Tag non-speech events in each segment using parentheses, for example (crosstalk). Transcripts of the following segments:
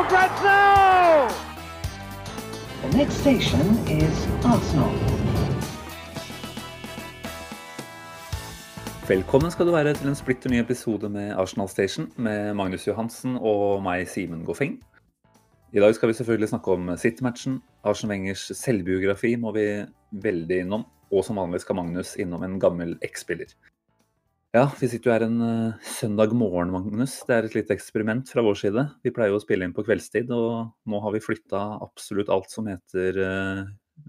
for grabs now! The next station is Arsenal. Velkommen skal du være til en splitter ny episode med Arsenal Station med Magnus Johansen og meg, Simen Goffeng. I dag skal vi selvfølgelig snakke om City-matchen. Arsen Wengers selvbiografi må vi veldig innom. Og som vanlig skal Magnus innom en gammel X-spiller. Ja, vi sitter jo her en uh, søndag morgen, Magnus. Det er et lite eksperiment fra vår side. Vi pleier jo å spille inn på kveldstid, og nå har vi flytta absolutt alt som heter uh,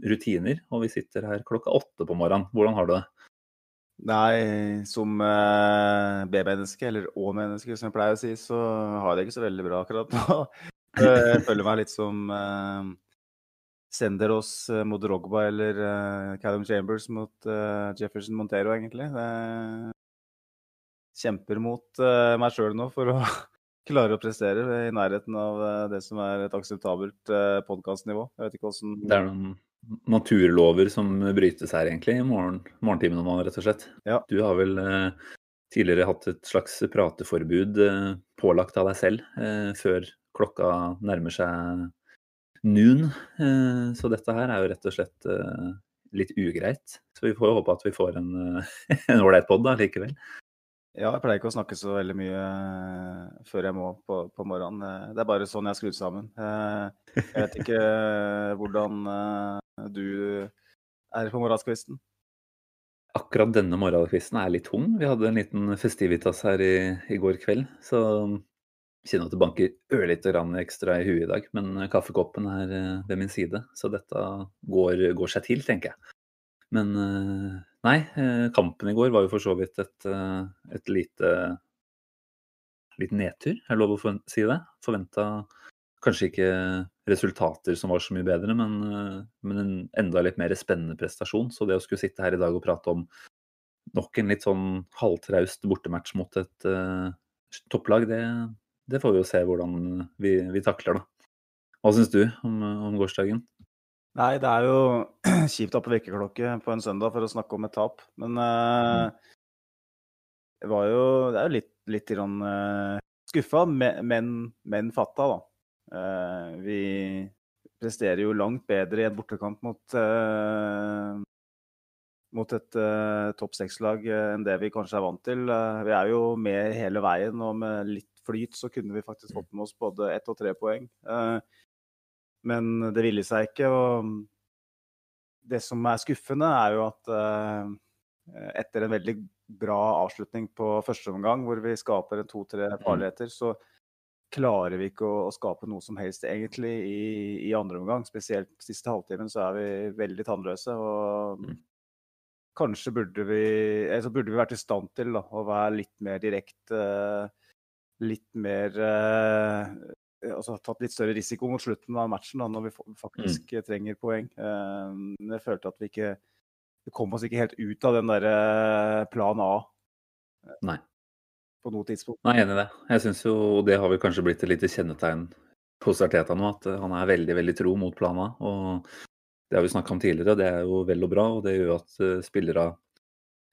rutiner. Og vi sitter her klokka åtte på morgenen. Hvordan har du det? Nei, som uh, B-menneske, eller Å-menneske som jeg pleier å si, så har jeg det ikke så veldig bra akkurat nå. (laughs) jeg føler meg litt som uh, Senderos uh, mot Rogba eller Callum Chambers mot Jefferson Montero, egentlig. Det kjemper mot meg sjøl nå for å (laughs) klare å prestere i nærheten av det som er et akseptabelt uh, podkastnivå. Jeg vet ikke åssen Det er noen naturlover som brytes her, egentlig, i morgen, morgentimene nå, rett og slett. Ja. Du har vel eh, tidligere hatt et slags prateforbud eh, pålagt av deg selv eh, før klokka nærmer seg noon. Eh, så dette her er jo rett og slett eh, litt ugreit. Så vi får håpe at vi får en eh, (laughs) ålreit pod likevel. Ja, jeg pleier ikke å snakke så veldig mye eh, før jeg må på, på morgenen. Eh, Det er bare sånn jeg er skrudd sammen. Eh, Jeg vet ikke hvordan du er på morgenskvisten. Akkurat denne morgenkvisten er litt tung. Vi hadde en liten festivitas her i, i går kveld, så kjenner at det banker ørlite grann ekstra i huet i dag. Men kaffekoppen er ved min side, så dette går, går seg til, tenker jeg. Men nei, eh, kampen i går var jo for så vidt et, eh, et lite litt nedtur, er det lov å si det? Forventa kanskje ikke resultater som var så mye bedre, men, eh, men en enda litt mer spennende prestasjon. Så det å skulle sitte her i dag og prate om nok en litt sånn halvtraust bortematch mot et uh, topplag, det, det får vi jo se hvordan vi, vi takler, da. Hva syns du om, om gårsdagen? Nei, det er jo (clears throat) kjipt å ha på vekkerklokke på en søndag for å snakke om et tap. Men uh, det var jo Det er jo litt, litt grann, eh, skuffa, men, men fatta, da. Uh, vi presterer jo langt bedre i en bortekamp mot uh, mot et uh, topp seks-lag uh, enn det vi kanskje er vant til. Uh, vi er jo med hele veien, og med litt flyt så kunne vi faktisk fått med oss både ett og tre poeng. Eh, men det ville seg ikke. Og det som er skuffende, er jo at eh, etter en veldig bra avslutning på første omgang, hvor vi skaper to-tre farligheter, så klarer vi ikke å, skape noe som helst egentlig i, i andre omgang. Spesielt siste halvtimen så er vi veldig tannløse. og Mm. Kanskje burde vi, altså så burde vi vært i stand til da, å være litt mer direkte. Litt mer eh, altså tatt litt større risiko mot slutten av matchen da, når vi faktisk faktisk trenger poeng. Eh, men jeg følte at vi ikke Vi kom oss ikke helt ut av den derre plan A Nei. på noe tidspunkt. Nei, jeg er enig i det. Jeg syns jo, og det har vel kanskje blitt et lite kjennetegn hos Arteta nå, at eh, han er veldig, veldig tro mot plan A. Og det har vi snakka om tidligere, og det er jo vel og bra. Og det gjør at eh, spillere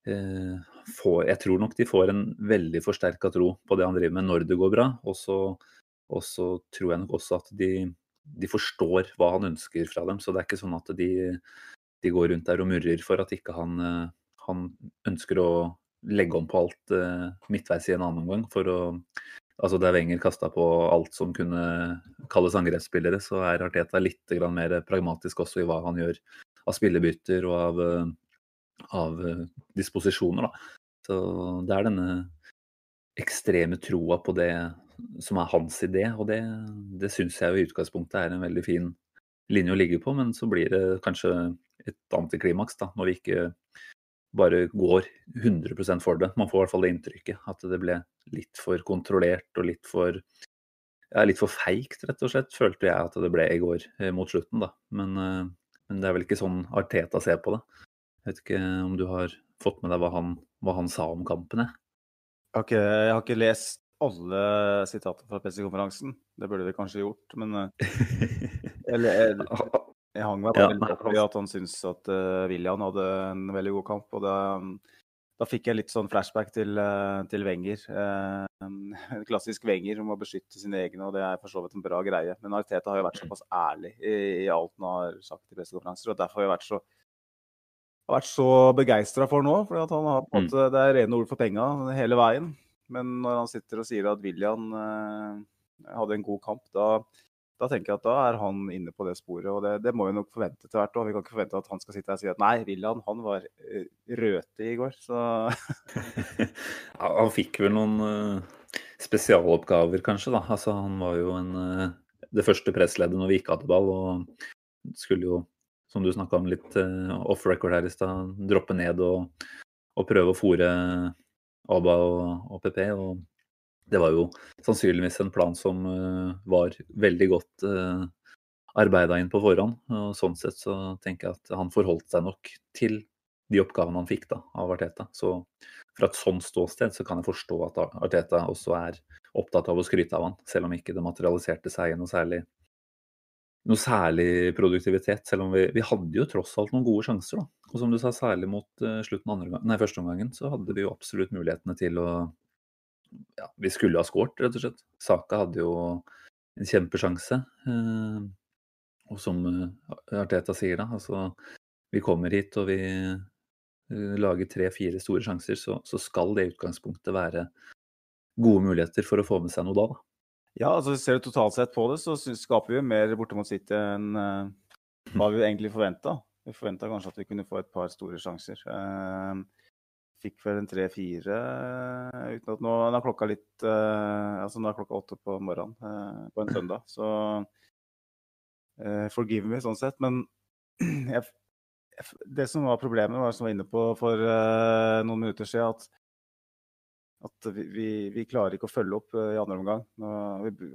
eh, får Jeg tror nok de får en veldig forsterka tro på det han driver med når det går bra. Og så, og så tror jeg nok også at de, de forstår hva han ønsker fra dem. Så det er ikke sånn at de, de går rundt der og murrer for at ikke han, eh, han ønsker å legge om på alt eh, midtveis i en annen omgang. For å Altså der Wenger kasta på alt som kunne kalles angrepsspillere, så er Arteta litt mer pragmatisk også i hva han gjør av spillebytter og av, eh, av disposisjoner. Da. Så det er denne ekstreme troa på det som er hans idé, og det, det syns jeg jo i utgangspunktet er en veldig fin linje å ligge på, men så blir det kanskje et antiklimaks da, når vi ikke bare går 100% for det. Man får i hvert fall det inntrykket. At det ble litt for kontrollert og litt for ja, litt for feigt, rett og slett, følte jeg at det ble i går eh, mot slutten. da. Men, eh, men, det er vel ikke sånn Arteta ser på det. Jeg vet ikke om du har fått med deg hva han, hva han sa om kampen? Jeg. Jeg har ikke lest alle sitater fra pressekonferansen. Det burde vi kanskje gjort, men (laughs) Eller jeg, jeg hang meg bare ja, opp i at han syntes at uh, William hadde en veldig god kamp. og da, da fikk jeg litt sånn flashback til, uh, til Wenger. Uh, klassisk Wenger om å beskytte sine egne, og det er for så vidt en bra greie. Men Arteta har jo vært såpass ærlig i, i alt han har sagt i pressekonferanser, og derfor har jeg vært så har vært så begeistra for nå. For han har på en måte, mm. det er rene ord for penga hele veien. Men når han sitter og sier at William hadde en god kamp, da, da tenker jeg at da er han inne på det sporet. Og det, det må vi nok forvente til hvert Og Vi kan ikke forvente at han skal sitte her og si at nei, William han var uh, røte i går. Så (laughs) Han fikk vel noen uh, spesialoppgaver, kanskje. da. Altså, han var jo en, det første pressleddet når vi ikke hadde ball. Og skulle jo, som du snakka om litt off record her i stad, droppe ned og, og prøve å fòre Aba og, APP. PP. og det var jo sannsynligvis en plan som uh, var veldig godt eh, arbeida inn på forhånd. og Sånn sett så tenker jeg at han forholdt seg nok til de oppgavene han fikk da, av Arteta. Så fra et sånt ståsted så kan jeg forstå at Arteta også er opptatt av å skryte av han, selv om ikke det materialiserte seg i noe særlig, noe særlig produktivitet. Selv om vi, vi, hadde jo tross alt noen gode sjanser. da. Og som du sa, særlig mot uh, slutten andre gang, nei, første omgangen, så hadde vi jo absolutt mulighetene til å ja, vi skulle ha skåret, rett og slett. Saka hadde jo en kjempesjanse. Uh, og som eh, Arteta sier, da, altså Vi kommer hit og vi lager tre-fire store sjanser, så, så, skal det i utgangspunktet være gode muligheter for å få med seg noe da. da. Ja, altså ser du totalt sett på det, så skaper vi mer borte mot City enn uh, hva vi egentlig forventa. Vi forventa kanskje at vi kunne få et par store sjanser. Uh, fikk vel en tre-fire uten at nå, nå er klokka litt uh, Altså nå er klokka åtte på morgenen på en søndag, så forgive me sånn sett. Men (clears throat) jeg, det som var problemet, var som jeg var inne på for noen minutter siden, at, at vi, vi, vi, klarer ikke å følge opp i andre omgang.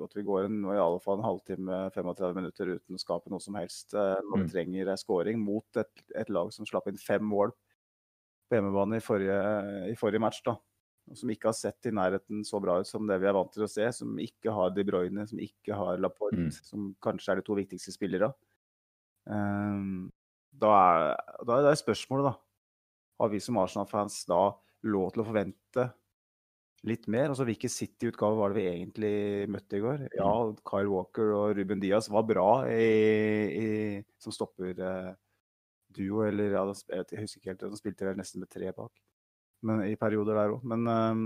At vi går en, i alle fall en halvtime, 35 minutter uten å skape noe som helst når vi trenger trenger scoring mot et, et lag som slapp inn fem mål på hjemmebane i forrige, i forrige match. da. Som ikke har sett i nærheten så bra ut som det vi er vant til å se. Som ikke har De Bruyne, som ikke har Laporte, mm. som kanskje er de to viktigste spillere. Um, da, er, da er det spørsmålet, da. Har vi som Arsenal-fans da lov til å forvente litt mer? Altså Hvilken City-utgave var det vi egentlig møtte i går? Ja, mm. Kyle Walker og Ruben Diaz var bra i, i, som stopper eh, duo, eller ja, jeg husker ikke helt, de spilte vel nesten med tre bak men, i perioder der òg. Men eh,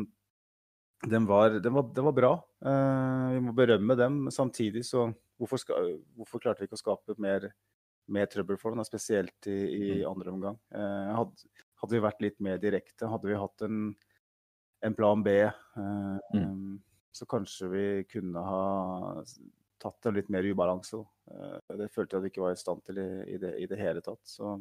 den, var, den, var, den, var, bra. Eh, vi må berømme dem. Samtidig så hvorfor, ska, hvorfor, klarte vi ikke å skape mer, mer trøbbel for dem, spesielt i, i mm. andre omgang? Uh, hadde, hadde, vi vært litt mer direkte, hadde vi hatt en, en plan B, mm. um, så kanskje vi kunne ha tatt en litt mer ubalanse. Uh, det følte jeg at vi ikke var i stand til i, i, det, i det, hele tatt. Så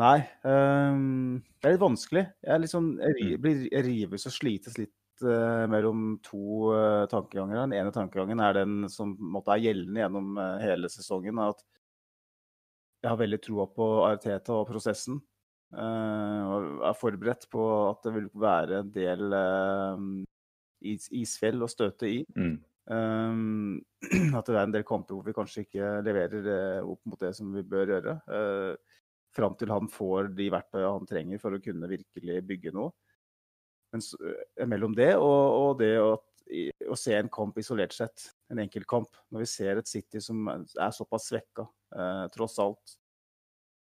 nei. Um, det er litt vanskelig. Jeg, liksom, jeg, blir, jeg rives og slites litt uh, mellom to uh, tankeganger. Den ene tankegangen er den som måtte er gjeldende gjennom hele sesongen. at jeg har veldig troa på Arteta og prosessen. Og er forberedt på at det vil være en del is, isfjell å støte i. Mm. Um, (clears throat) at det er en del kamper hvor vi kanskje ikke leverer opp mot det som vi bør gjøre. Uh, fram til han får de verktøyene han trenger for å kunne virkelig bygge noe. Men uh, mellom det og, og det å, å, se en kamp isolert sett, en enkeltkamp, når vi ser et City som er såpass svekka, uh, tross alt,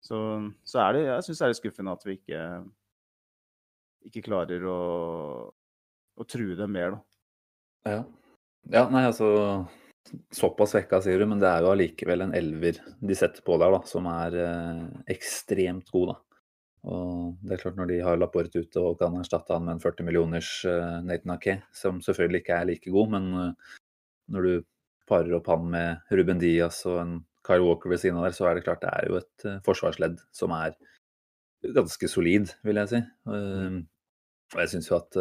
så, så, er det jeg synes det er skuffende at vi ikke, ikke klarer å, å true dem mer. da. Ja. Ja, nei, altså Såpass svekka, sier du, men det er jo allikevel en elver de setter på der, da, som er eh, ekstremt god, da. Og det er klart Når de har Laporte ute og kan erstatte han med en 40 millioners uh, Nathan Ake, som selvfølgelig ikke er like god, men uh, når du parer opp han med Ruben Diaz og en Kyle Walker ved siden av der, så er det klart det er jo et uh, forsvarsledd som er ganske solid, vil jeg si. Uh, og jeg syns jo at,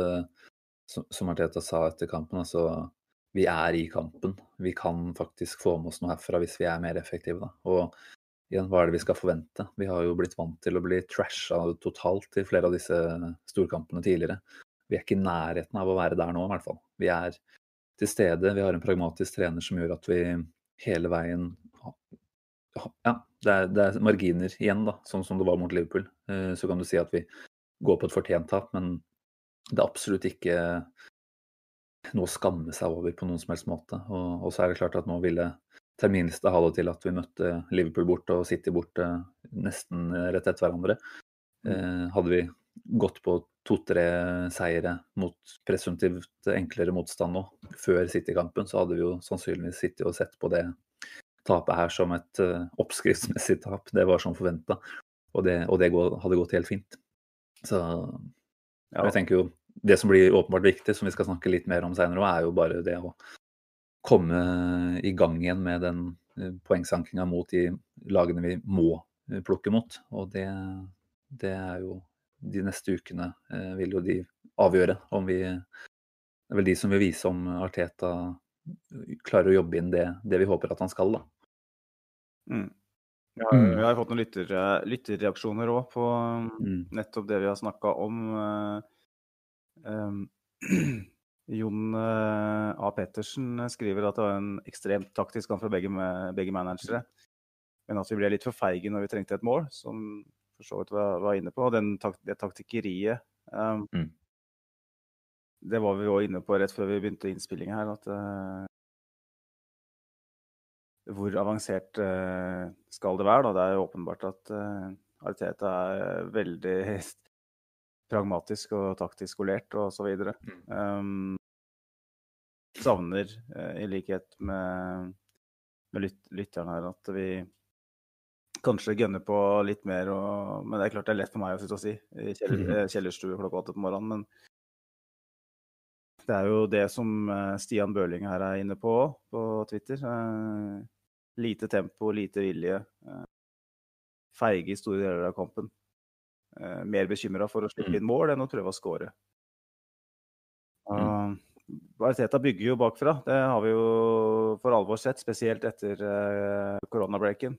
som, som Arteta sa etter kampen, altså vi er i kampen. Vi kan faktisk få med oss noe herfra hvis vi er mer effektive. Da. Og igjen, hva er det vi skal forvente? Vi har jo blitt vant til å bli trasha totalt i flere av disse storkampene tidligere. Vi er ikke i nærheten av å være der nå, i hvert fall. Vi er til stede. Vi har en pragmatisk trener som gjør at vi hele veien Ja, det er, det er marginer igjen, da, sånn som det var mot Liverpool. Eh, så kan du si at vi går på et fortjent tap, men det er absolutt ikke noe å skamme seg over på noen som helst måte. Og, og så er det klart at nå ville terminlista ha det til at vi møtte Liverpool borte og City borte nesten rett etter hverandre. Mm. Eh, hadde vi gått på to-tre seire mot presumptivt enklere motstand nå, før City-kampen, så hadde vi jo sannsynligvis sittet og sett på det tapet her som et uh, oppskriftsmessig tap. Det var som forventa, og det, og det går, hadde gått helt fint. Så ja. jeg tenker jo det som blir åpenbart viktig, som vi skal snakke litt mer om seinere, er jo bare det å komme i gang igjen med den uh, poengsankinga mot de lagene vi må eh, plukke mot. Og det, det er jo De neste ukene uh, vil jo de avgjøre om vi Det er vel de som vil vise om Arteta klarer å jobbe inn det, det vi håper at han skal, da. Mm. Ja, har, har fått noen lytter, lytterreaksjoner òg på mm. nettopp det vi har snakka om. Um, (clears throat) Jon uh, A. Pettersen skriver at det var en ekstremt taktisk kamp fra begge, begge, managere. Men at vi ble litt for feige når vi trengte et mål, som for så vidt var, var inne på. Og den, det taktikkeriet um, mm. Det var vi òg inne på rett før vi begynte innspillinga her. at uh, Hvor avansert uh, skal det være? Da? Det er jo åpenbart at uh, Ariteta er veldig (laughs) pragmatisk og taktisk skolert osv. Mm. Um, savner, i likhet med, med lyt lytterne her, at vi kanskje gønner på litt mer. Og, men det er klart det er lett for meg å sitte og si i kjeller, (laughs) kjellerstue klokka åtte på morgenen. Men det er jo det som uh, Stian Bøhling her er inne på på Twitter. Uh, lite tempo, lite vilje. feige i store deler av kampen mer bekymra for å slippe mm. inn mål enn å prøve å skåre. Arteta bygger jo bakfra. Det har vi jo for alvor sett, spesielt etter koronabreaken.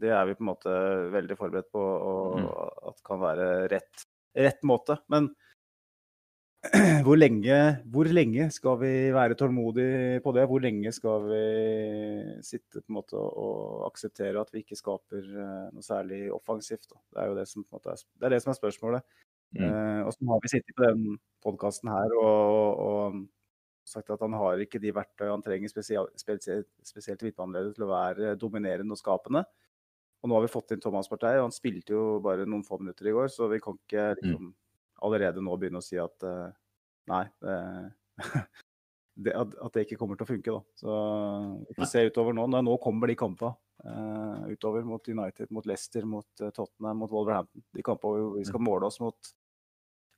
Det er vi på en måte veldig forberedt på og, mm. at kan være rett, rett måte. Men (clears throat) hvor lenge, hvor lenge, skal vi være tålmodige på det? Hvor lenge skal vi sitte måte og akseptere at vi ikke skaper eh, noe særlig offensivt? Da? Det er jo det som, er, det er, det som er spørsmålet. Mm. Eh, og så har vi sittet på den podkasten her og, og, sagt at han har ikke de verktøy han trenger, spesielt, spesielt, spesielt midtbaneleddet, til å være dominerende og skapende. Og nå har vi fått inn Thomas Partei, og han spilte jo bare noen få minutter i går, så vi kan ikke mm. liksom, allerede nå begynne å si at uh, nei, (laughs) det, at, at, det ikke kommer til å funke. Da. Så vi får se utover nå. Nå kommer de kampene uh, utover mot United, mot Leicester, mot uh, Tottenham, mot Wolverhampton. De kampene hvor vi skal mm. måle oss mot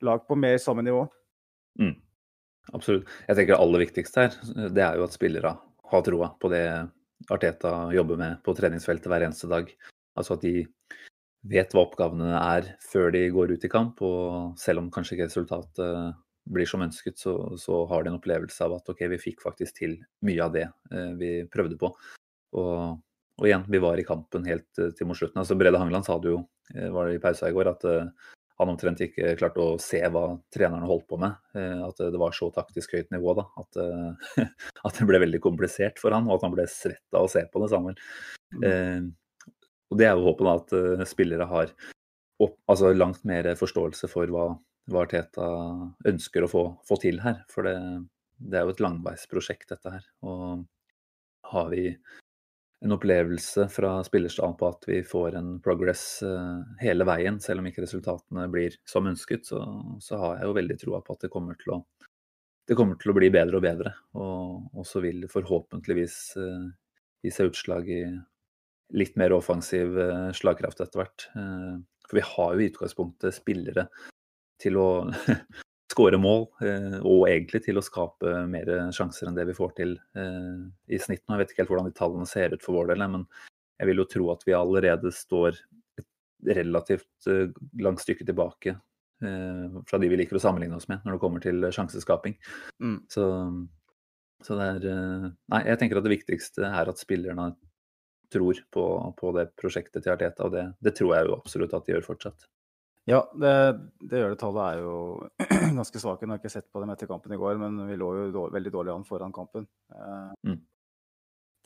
lag på mer samme nivå. Mm. Absolutt. Jeg tenker det aller viktigste her, det er jo at spillere har troa på det Arteta jobber med på treningsfeltet hver eneste dag. Altså at de vet hva oppgavene er før de går ut i kamp. Og selv om kanskje ikke resultatet blir som ønsket, så, så har de en opplevelse av at ok, vi fikk faktisk til mye av det eh, vi prøvde på. Og, og, igjen, vi var i kampen helt eh, til mot slutten. Altså Brede Hangeland sa det jo, eh, var det i pausa i går, at eh, han omtrent ikke klarte å se hva trenerne holdt på med. Eh, at det var så taktisk høyt nivå da, at, eh, (laughs) at, det ble veldig komplisert for han, og at han ble svett av å se på det sammen. Mm. Og det er jo håpet da, at uh, spillere har opp, altså langt mer forståelse for hva, hva Teta ønsker å få, få, til her. For det, det er jo et langveisprosjekt, dette her. Og har vi en opplevelse fra spillerstaden på at vi får en progress uh, hele veien, selv om ikke resultatene blir som ønsket, så, så har jeg jo veldig troa på at det kommer til å det kommer til å bli bedre og bedre. Og så vil det forhåpentligvis uh, gi seg utslag i, litt mer offensiv eh, slagkraft etter hvert. Eh, for vi har jo i utgangspunktet spillere til å (laughs) skåre mål, eh, og egentlig til å skape mer sjanser enn det vi får til i snitt. nå. Jeg vet ikke helt hvordan de tallene ser ut for vår del, men jeg vil jo tro at vi allerede står et relativt langt stykke tilbake fra de vi liker å sammenligne oss med når det kommer til sjanseskaping. Mm. Så, så, det er Nei, jeg tenker at det viktigste er at spillerne tror på, på det prosjektet til Arteta, og det, det, tror jeg jo absolutt at de gjør fortsatt. Ja, det, det gjør det. Tallet er jo (clears throat) ganske svake. Nå har jeg ikke sett på dem etter kampen i går, men vi lå jo dårlig, veldig dårlig an foran kampen. Mm.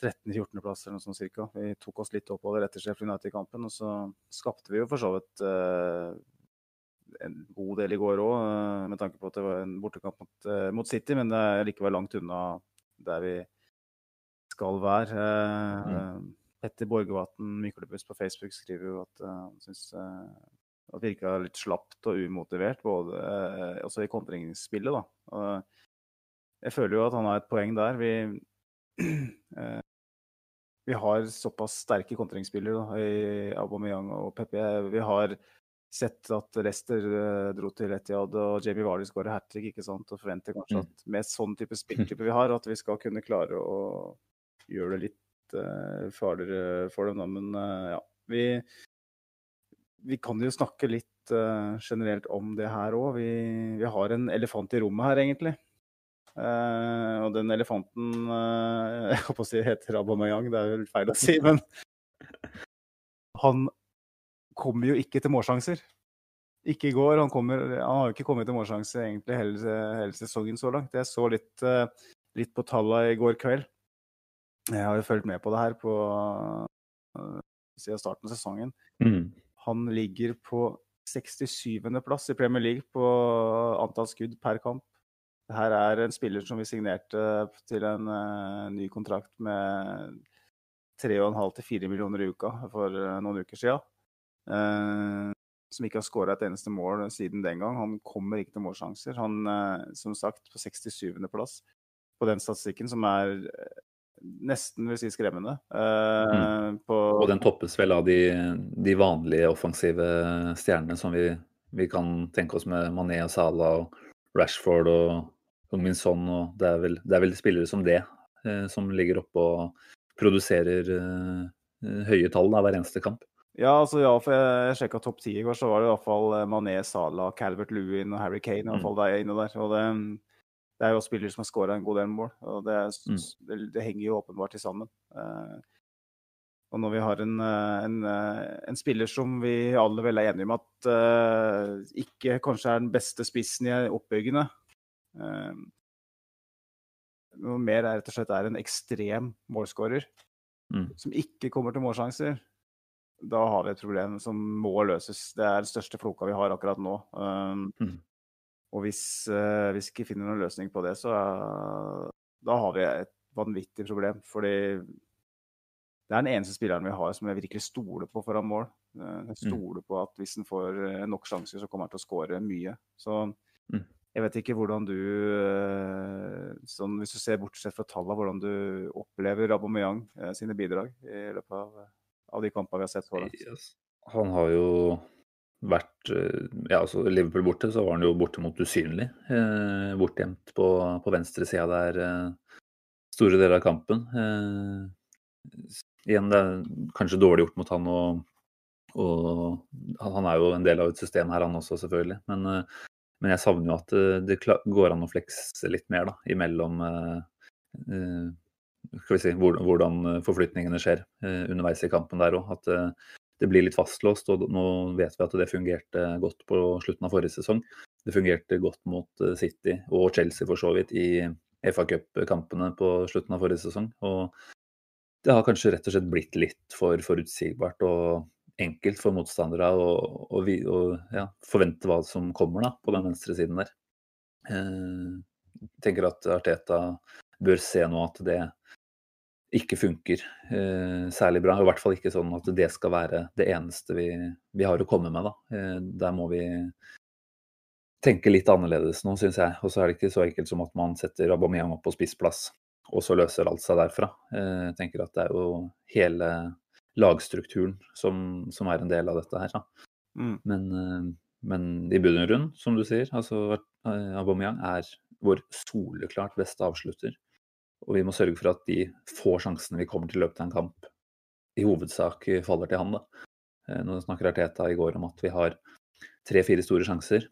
13.-14.-plass eller noe sånt cirka. Vi tok oss litt oppover etter Sheffield United-kampen, og så skapte vi jo for så vidt eh, en god del i går òg, eh, med tanke på at det var en bortekamp mot, uh, mot, City, men det er likevel langt unna der vi skal være. Mm. Petter Borgevatn Myklebuss på Facebook skriver jo at han syns det virka litt slapt og umotivert, både, også i kontringsspillet. da. Jeg føler jo at han har et poeng der. Vi, (clears throat) vi har såpass sterke kontringsspillere i Aubameyang og Pepe. Vi har sett at Leicester dro til Etiad og Jamie Vardy skårer hat trick. ikke sant? Og forventer kanskje at med sånn type (clears throat) spilltype vi har, at vi skal kunne klare å gjøre det litt uh, farligere for dem. Da. Men uh, ja, vi, vi kan jo snakke litt generelt om det her òg. Vi, vi, har en elefant i rommet her, egentlig. Og den elefanten (laughs) Jeg håper å si heter Aubameyang, det er vel feil å si, (laughs) men han kommer jo ikke til målsjanser. Ikke i går. Han, kommer, han har jo ikke kommet til målsjanse egentlig hele, hele, sesongen så langt. Jeg så litt, litt på tallene i går kveld. Jeg har jo fulgt med på det her på, siden starten av sesongen. Mm. Han ligger på 67.-plass i Premier League på antall skudd per kamp. Her er en spiller som vi signerte til en uh, ny kontrakt med 3,5-4 millioner i uka for uh, noen uker siden. Uh, som ikke har skåra et eneste mål siden den gang. Han kommer ikke til målsjanser. Han, som sagt, på 67.-plass på den statistikken, som er nesten vil si skremmende. Mm. På... Og den toppes vel av de, de vanlige offensive stjernene som vi, vi, kan tenke oss med Mané og Salah og Rashford og Minson. min og det er, vel, det er vel spillere som det uh, som ligger oppe og produserer uh, høye tall da, hver eneste kamp. Ja, altså ja, for jeg, jeg sjekka topp ti i går, så var det i hvert fall eh, Mané, Salah, Calvert Lewin og Harry Kane. i hvert mm. fall der inne der. Og det, det er jo spillere som har skåra en god del mål. og det, mm. det, det, henger jo åpenbart sammen. Uh, og når vi har en, eh, en, en, spiller som vi alle vel er enige om at uh, ikke kanskje er den beste spissen i oppbyggende, uh, noe mer er rett og slett er en ekstrem målskårer mm. som ikke kommer til målsjanser. Da har vi et problem som må løses. Det er den største floka vi har akkurat nå. Uh, mm. Og hvis, uh, hvis vi ikke finner noen løsning på det, så da har vi et vanvittig problem. Fordi det er den eneste spilleren vi har som jeg virkelig stoler på foran mål. Uh, jeg mm. stoler på at hvis han får nok sjanser, så kommer han til å skåre mye. Så mm. Jeg vet ikke hvordan du, eh, sånn, hvis du ser bortsett fra tallene, hvordan du opplever Aubameyang eh, sine bidrag i løpet av, av de kampene vi har sett så langt? Han har jo vært eh, Ja, altså Liverpool borte, så var han jo bortimot usynlig. Eh, bortgjemt på, på venstresida der eh, store deler av kampen. Eh, igjen, det er kanskje dårlig gjort mot han og, han er jo en del av et system her, han også, selvfølgelig. Men men jeg savner jo at eh, det går an å flekse litt mer da, imellom eh, eh, skal vi si, hvordan forflytningene skjer underveis i kampen der òg. At det blir litt fastlåst. og Nå vet vi at det fungerte godt på slutten av forrige sesong. Det fungerte godt mot City og Chelsea for så vidt i FA Cup-kampene på slutten av forrige sesong. Og det har kanskje rett og slett blitt litt for forutsigbart og enkelt for motstandere å, ja, forvente hva som kommer da, på den venstre siden der. Eh, jeg tenker at Arteta bør se nå at det ikke funker eh, særlig bra. I hvert fall ikke sånn at det skal være det eneste vi, vi har å komme med. Da. Eh, der må vi tenke litt annerledes nå, syns jeg. Og så er det ikke så enkelt som at man setter Aubameyang opp på spissplass, og så løser alt seg derfra. Eh, jeg tenker at det er jo hele lagstrukturen som, som, er en del av dette her. Mm. Men, eh, men, i bunn og grunn, som du sier, altså eh, Aubameyang er vår soleklart beste avslutter. Og vi må sørge for at de få sjansene vi kommer til i løpet av en kamp, i hovedsak faller til han. da. Eh, nå snakker Arteta i går om at vi har tre-fire store sjanser.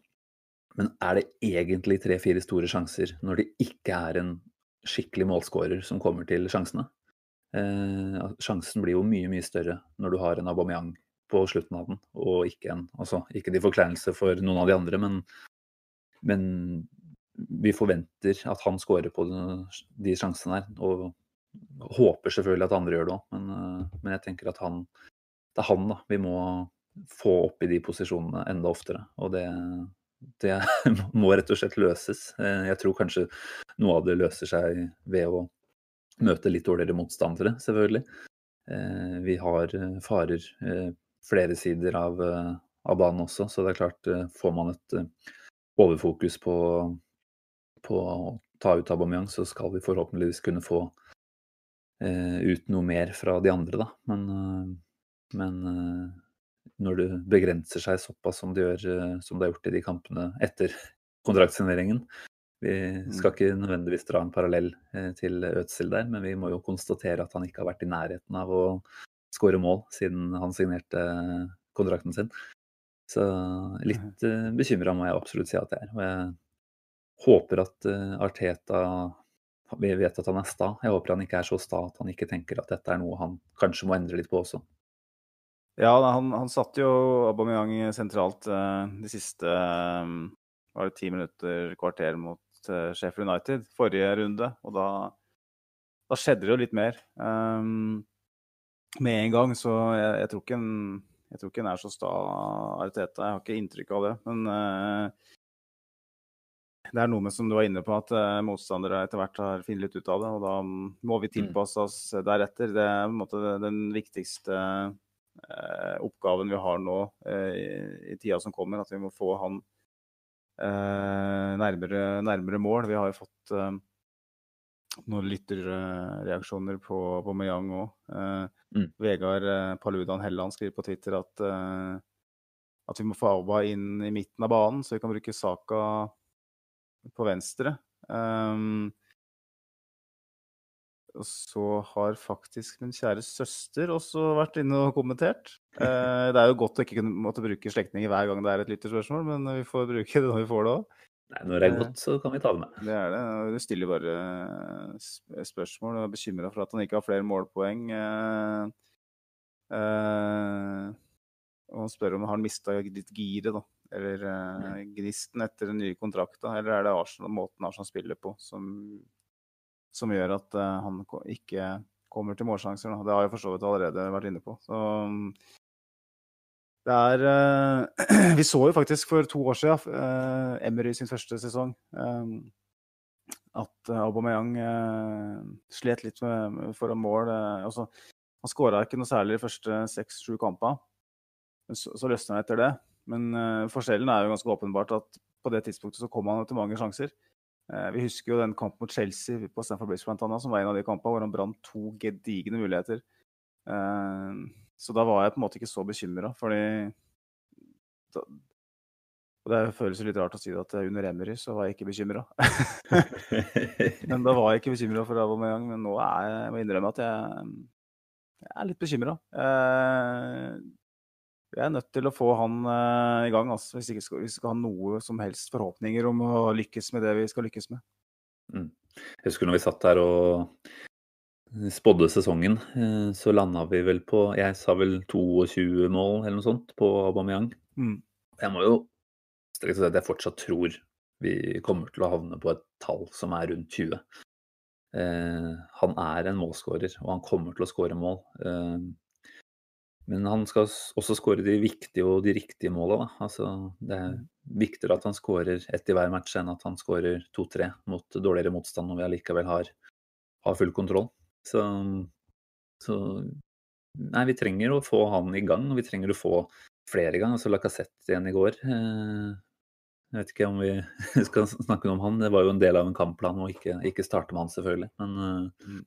Men er det egentlig tre-fire store sjanser når det ikke er en skikkelig målskårer som kommer til sjansene? Eh, sjansen blir jo mye, mye større når du har en Aubameyang på slutten av den, og ikke en Altså, ikke til forkleinelse for noen av de andre, men, men vi forventer at han skårer på de sjansene her. Og håper selvfølgelig at andre gjør det òg, men, eh, men, jeg tenker at han Det er han da vi må få opp i de posisjonene enda oftere. Og det, det (laughs) må rett og slett løses. Eh, jeg tror kanskje noe av det løser seg ved å møte litt dårligere motstandere, selvfølgelig. Eh, vi har farer flere sider av, av banen også, så det er klart, får man et overfokus på på å ta ut Aubameyang, så skal vi forhåpentligvis kunne få eh, ut noe mer fra de andre, da. Men, eh, men eh, når det begrenser seg såpass som det, gjør, eh, som det har gjort i de kampene etter (laughs) kontraktsigneringen Vi mm. skal ikke nødvendigvis dra en parallell eh, til Ødsel der, men vi må jo konstatere at han ikke har vært i nærheten av å skåre mål siden han signerte kontrakten sin. Så litt uh, bekymra må jeg absolutt si at jeg er. Og jeg håper at uh, Arteta Vi vet at han er sta. Jeg håper han ikke er så sta at han ikke tenker at dette er noe han kanskje må endre litt på også. Ja, han, han satt jo Aubameyang sentralt uh, de siste uh, var det ti minutter, kvarter mot Sheffield United forrige runde. Og da, da, skjedde det jo litt mer. Um, med en gang, så jeg, jeg, tror ikke en, jeg tror ikke en er så sta, Arteta. Jeg har ikke inntrykk av det. Men det er noe med som du var inne på, at uh, motstandere etter hvert har funnet litt ut av det. Og da må vi mm. tilpasse oss deretter. Det er på en måte den viktigste uh, oppgaven vi har nå uh, i, i, tida som kommer. At vi må få han nærmere, nærmere, mål. Vi har jo fått noen lytterreaksjoner på, på Meyang òg. Mm. Vegard Paludan Helland skriver på Twitter at, at vi må få Auba inn i midten av banen, så vi kan bruke Saka på venstre. Um, og så har faktisk min kjære søster også vært inne og kommentert. Uh, det er jo godt å ikke kunne måtte bruke slektninger hver gang det er et lytterspørsmål, men vi får bruke det når vi får det òg. Når det er godt, så kan vi ta det med. Det er det. Du stiller bare spørsmål og er bekymra for at han ikke har flere målpoeng. Uh, uh, og spør om han mista litt giret, da eller eh, gnisten etter den nye kontrakten, eller er det Arsenal, måten Arsenal spiller på som, som gjør at eh, han ikke kommer til målsjanser? Da. Det har jeg for så vidt allerede vært inne på. Så det er eh, (clears throat) Vi så jo faktisk for to år siden, eh, Emery sin første sesong, um, at Aubameyang slet litt med, foran mål. altså, han skåra ikke noe særlig de første seks-sju kampene. Så, så løsner det etter det. Men uh, forskjellen er jo ganske åpenbart at på det tidspunktet så kom han til mange sjanser. Uh, vi husker jo den kampen mot Chelsea på Stamford Bridge annet, som var en av de kampene hvor han brant to gedigne muligheter. Uh, så da var jeg på en måte ikke så bekymra, fordi da, og Det føles litt rart å si det at under Emery så var jeg ikke bekymra. (laughs) men da var jeg ikke bekymra for Aubameyang, men nå er jeg, må innrømme at jeg, jeg er litt bekymra. Eh, vi er nødt til å få han uh, i gang, altså, hvis ikke skal, vi skal ha noe som helst forhåpninger om å lykkes med det vi skal lykkes med. Mm. Jeg husker når vi satt der og spådde sesongen, eh, så landa vi vel på Jeg sa vel 22 mål eller noe sånt på Aubameyang. Mm. Jeg må jo strekke si at jeg fortsatt tror vi kommer til å havne på et tall som er rundt 20. Eh, han er en målskårer, og han kommer til å skåre mål. Eh, men han skal også skåre de viktige og de riktige måla. Altså, det er mm. viktigere at han skårer ett i hver match enn at han skårer to-tre mot dårligere motstand når vi allikevel har, har full kontroll. Så, så, Nei, vi trenger å få han i gang, og vi trenger å få flere i gang. Altså Lacassette igjen i går. Eh, jeg vet ikke om vi (laughs) skal snakke om han. Det var jo en del av en kampplan å ikke, ikke starte med han, selvfølgelig. Men eh, mm.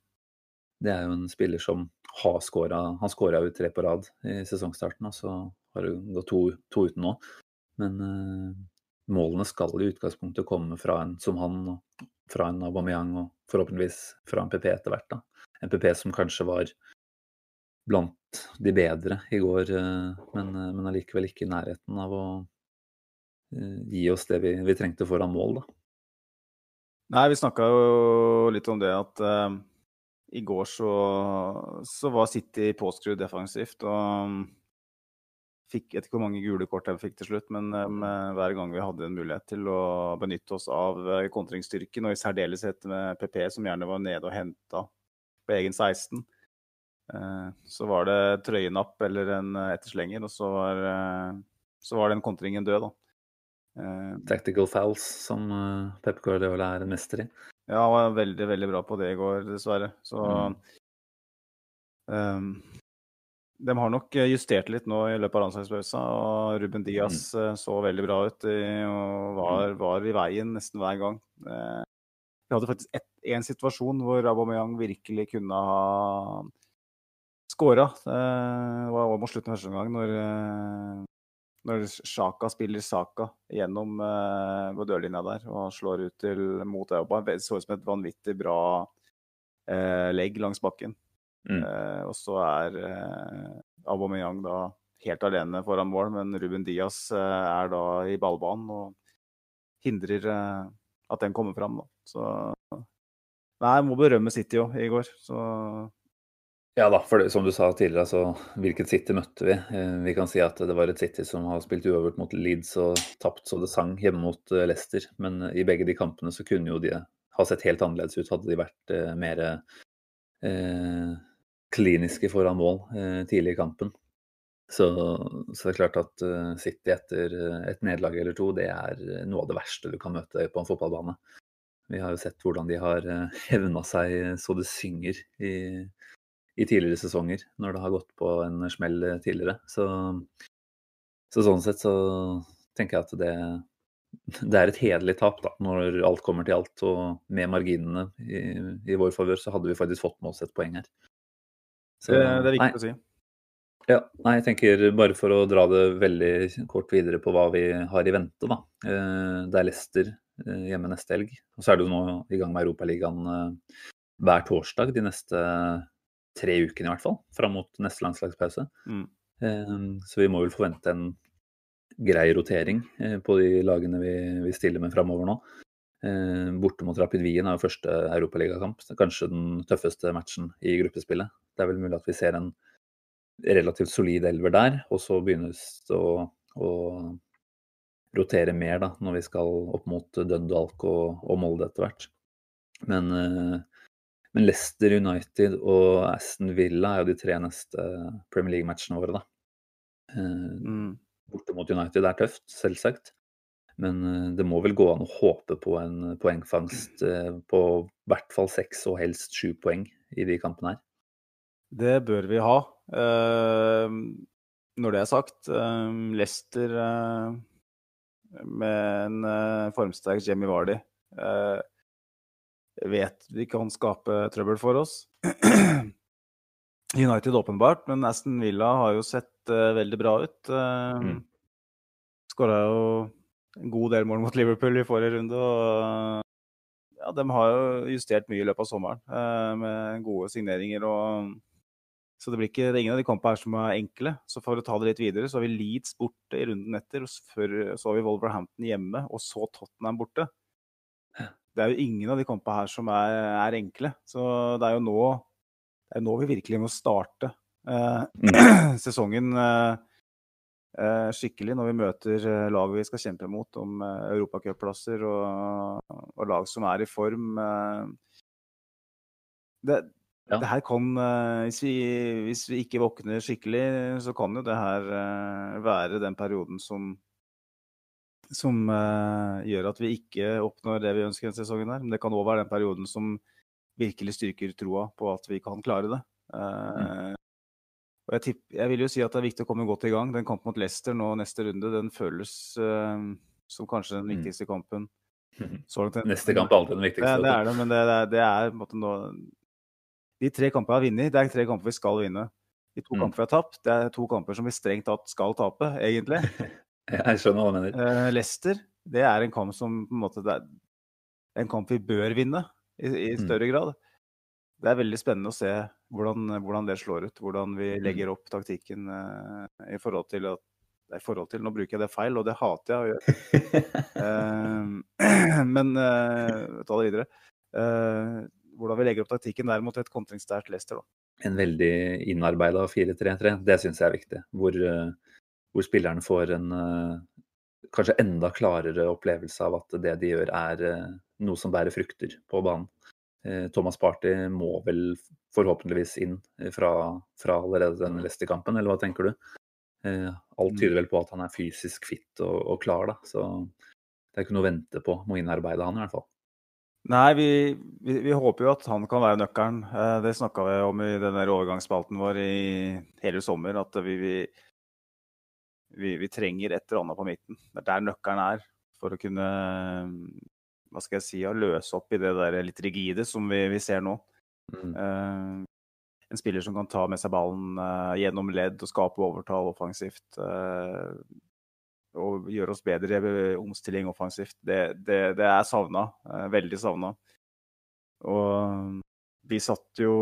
Det er jo en spiller som har skåra Han skåra jo tre på rad i sesongstarten, og så har det gått to, to uten nå. Men eh, målene skal i utgangspunktet komme fra en som han, og fra en Aubameyang og forhåpentligvis fra en PP etter hvert. En PP som kanskje var blant de bedre i går, men, men allikevel ikke i nærheten av å gi oss det vi, vi trengte foran mål, da. Nei, vi snakka jo litt om det at uh, i går så, så var City påskrudd defensivt. og fikk, ikke hvor mange gule kort jeg fikk til slutt, men um, hver gang vi hadde en mulighet til å benytte oss av uh, kontringsstyrken, og i særdeleshet med PP, som gjerne var nede og henta på egen 16, uh, så var det trøyenapp eller en etterslenger, og så var, uh, så var den kontringen død, da. Tactical fouls, som Pep Guardiola er en mester i. Ja, han var veldig, veldig bra på det i går, dessverre. Så mm. um, de har nok eh, justert litt nå i løpet av landslagspausen. Og Ruben Diaz mm. Eh, så veldig bra ut og var, mm. var, i veien nesten hver gang. Eh, vi hadde faktisk én situasjon hvor Aubameyang virkelig kunne ha skåra. Det var mot slutten av første omgang, når, når Sjaka spiller Saka gjennom på dørlinja der og slår ut til mot Auba. Det så ut som et vanvittig bra legg langs bakken. Mm. Eh, og så er eh, Aubameyang da helt alene foran mål, men Ruben Diaz eh, er da i ballbanen og hindrer eh, at den kommer fram. Da. Så Nei, jeg må berømme City òg i går. Så ja da, for det, som du sa tidligere, altså hvilket City møtte vi? Eh, vi kan si at det var et City som har spilt uavgjort mot Leeds og tapt så det sang hjemme mot eh, Leicester. Men i begge de kampene så kunne jo de ha sett helt annerledes ut, hadde de vært eh, mer eh, kliniske foran mål eh, tidlig i kampen. Så, så, det er klart at City etter eh, et nederlag eller to, det er noe av det verste du kan møte på en fotballbane. Vi har jo sett hvordan de har hevna seg så det synger i, i, tidligere sesonger, når det har gått på en smell tidligere. Så, så sånn sett så tenker jeg at det, (laughs) det er et hederlig tap, da, når alt kommer til alt. Og med marginene i, i vår favør, så hadde vi faktisk fått med oss et poeng her. Så, det, det, er viktig nei. å si. Ja, nei, jeg tenker bare for å dra det veldig kort videre på hva vi har i vente, da. Eh, det er Leicester eh, hjemme neste helg. Og så er det jo nå i gang med Europaligaen eh, hver torsdag de neste tre ukene i hvert fall. Fram mot neste landslagspause. Mm. Så vi må vel forvente en grei rotering på de lagene vi, vi stiller med framover nå. Borte mot Rapid Wien er jo første europaligakamp. Kanskje den tøffeste matchen i gruppespillet. Det er vel mulig at vi ser en relativt solid elver der, og så begynnes det å, å rotere mer da, når vi skal opp mot Dundalk og, og Molde etter hvert. Men, eh, men, Leicester United og Aston Villa er jo de tre neste Premier League-matchene våre, da. Eh, mm. Borte mot United er tøft, selvsagt. Men eh, det må vel gå an å håpe på en poengfangst på i hvert fall seks og helst sju poeng i de kampene her. Det bør vi ha. Når det er sagt, Leicester med en formsterk Jamie Vardy vet vi kan skape trøbbel for oss. (clears throat) United åpenbart, men Aston Villa har jo sett veldig bra ut. Uh, mm. Skåra jo en god del mål mot Liverpool i forrige runde. og ja, De har jo justert mye i løpet av sommeren med gode signeringer og så det blir ikke, det er ingen av de kampene her som er enkle. Så for å ta det litt videre, så har vi Leeds borte i runden etter. og Så har vi Wolverhampton hjemme, og så Tottenham borte. Det er jo ingen av de kampene her som er, er, enkle. Så det er jo nå, det er nå vi virkelig må starte eh, mm. (clears throat) sesongen eh, eh, skikkelig, når vi møter lag laget vi skal kjempe mot om eh, europacupplasser og, og lag som er i form. Eh. Det, ja. Det her kan, eh, hvis vi, hvis vi, ikke våkner skikkelig, så kan jo det her eh, være den perioden som, som uh, gjør at vi ikke oppnår det vi ønsker denne sesongen. her. Men det kan òg være den perioden som virkelig styrker troa på at vi kan klare det. Uh, mm. og jeg, tipp, jeg, vil jo si at det er viktig å komme godt i gang. Den kampen mot Leicester nå neste runde, den føles uh, som kanskje den mm. viktigste mm. kampen. (laughs) Neste kamp er alltid den viktigste. Det, det er det, men det, det, det er på en måte noe de tre kampene vi har vunnet, det er tre kamper vi skal vinne. De to mm. kampene vi har tapt, det er to kamper som vi strengt tatt skal tape, egentlig. (laughs) (laughs) Jeg skjønner hva du mener. Uh, Leicester, det er en kamp som på en måte det er en kamp vi bør vinne i, i mm. større mm. grad. det er veldig spennende å se hvordan, hvordan, det slår ut. Hvordan vi mm. legger opp taktikken uh, i forhold til at i forhold til, Nå bruker jeg det feil, og det hater jeg å gjøre. uh, (laughs) (clears throat) men uh, ta det videre. Uh, hvordan vi legger opp taktikken der mot et kontringssterkt Leicester. Da. En veldig innarbeida 4-3-3, det syns jeg er viktig. Hvor, hvor spillerne får en kanskje enda klarere opplevelse av at det de gjør er noe som bærer frukter på banen. Eh, Thomas Party må vel forhåpentligvis inn fra, fra allerede den Leicester-kampen, eller hva tenker du? Eh, alt mm. tyder vel på at han er fysisk fit og, og klar, da. Så det er ikke noe å vente på. Må innarbeide han i hvert fall. Nei, vi, vi, vi, håper jo at han kan være nøkkelen. Eh, det snakka vi om i den overgangsspalten vår i hele sommer. At vi, vi, trenger et eller annet på midten. Det er der nøkkelen er for å kunne hva skal jeg si, å løse opp i det der litt rigide som vi, vi ser nå. Mm. Uh, en spiller som kan ta med seg ballen uh, gjennom ledd og skape overtall offensivt. Uh, og gjøre oss bedre i omstilling offensivt. Det, det, det er savna. veldig savna. Og vi satt jo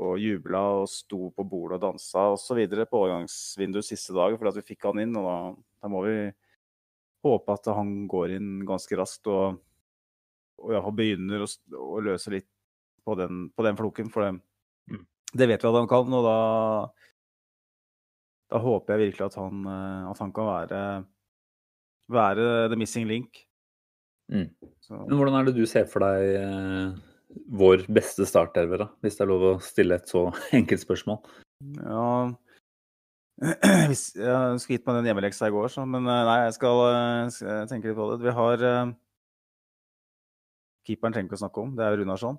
og jubla og sto på bordet og dansa osv. på overgangsvinduet siste dag fordi at vi fikk han inn. og da, da må vi håpe at han går inn ganske raskt og, og ja, begynner å, å, løse litt på den, på den floken. For det, mm. det, vet vi at han kan, og da, da håper jeg virkelig at han, eh, at han kan være, være the missing link. Mm. Men hvordan er det du ser for deg eh, vår beste startelver, da? Hvis det er lov å stille et så (laughs) enkelt spørsmål? Ja, (clears throat) Hvis, jeg skulle gitt meg den hjemmeleksa i går, så, men eh, nei, jeg skal, eh, skal tenke litt på det. Vi har Keeperen trenger ikke å snakke om, det er Runarsson.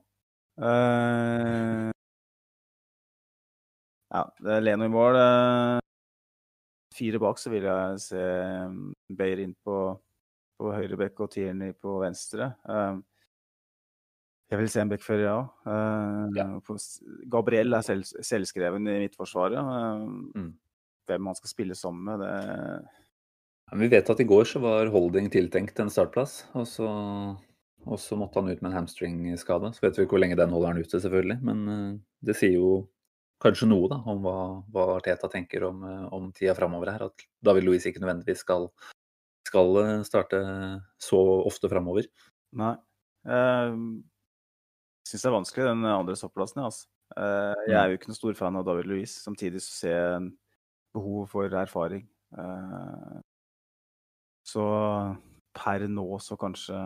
Uh, ja, det er Leno i mål. Uh, fire bak så vil jeg se Beyer inn på, på høyre bekk og Tierney på venstre. Uh, jeg vil se en backfører, ja. Uh, ja. Gabriel er selv, selvskreven i midtforsvaret. Uh, mm hvem han skal spille sammen med, det ja, Vi vet at i går så var Holding tiltenkt en startplass, og så, og så måtte han ut med en hamstringskade. Så vet vi ikke hvor lenge den holder han ute, selvfølgelig, men uh, det sier jo kanskje noe da, om hva, hva Arteta tenker om, uh, om tida framover her. At David Louise ikke nødvendigvis skal, skal uh, starte så ofte framover. Nei. Jeg syns det er vanskelig, den andre stopplassen. Altså. Jeg er jo ikke noen stor fan av David Louise. Samtidig så ser jeg en behov for erfaring. Eh, så per nå så kanskje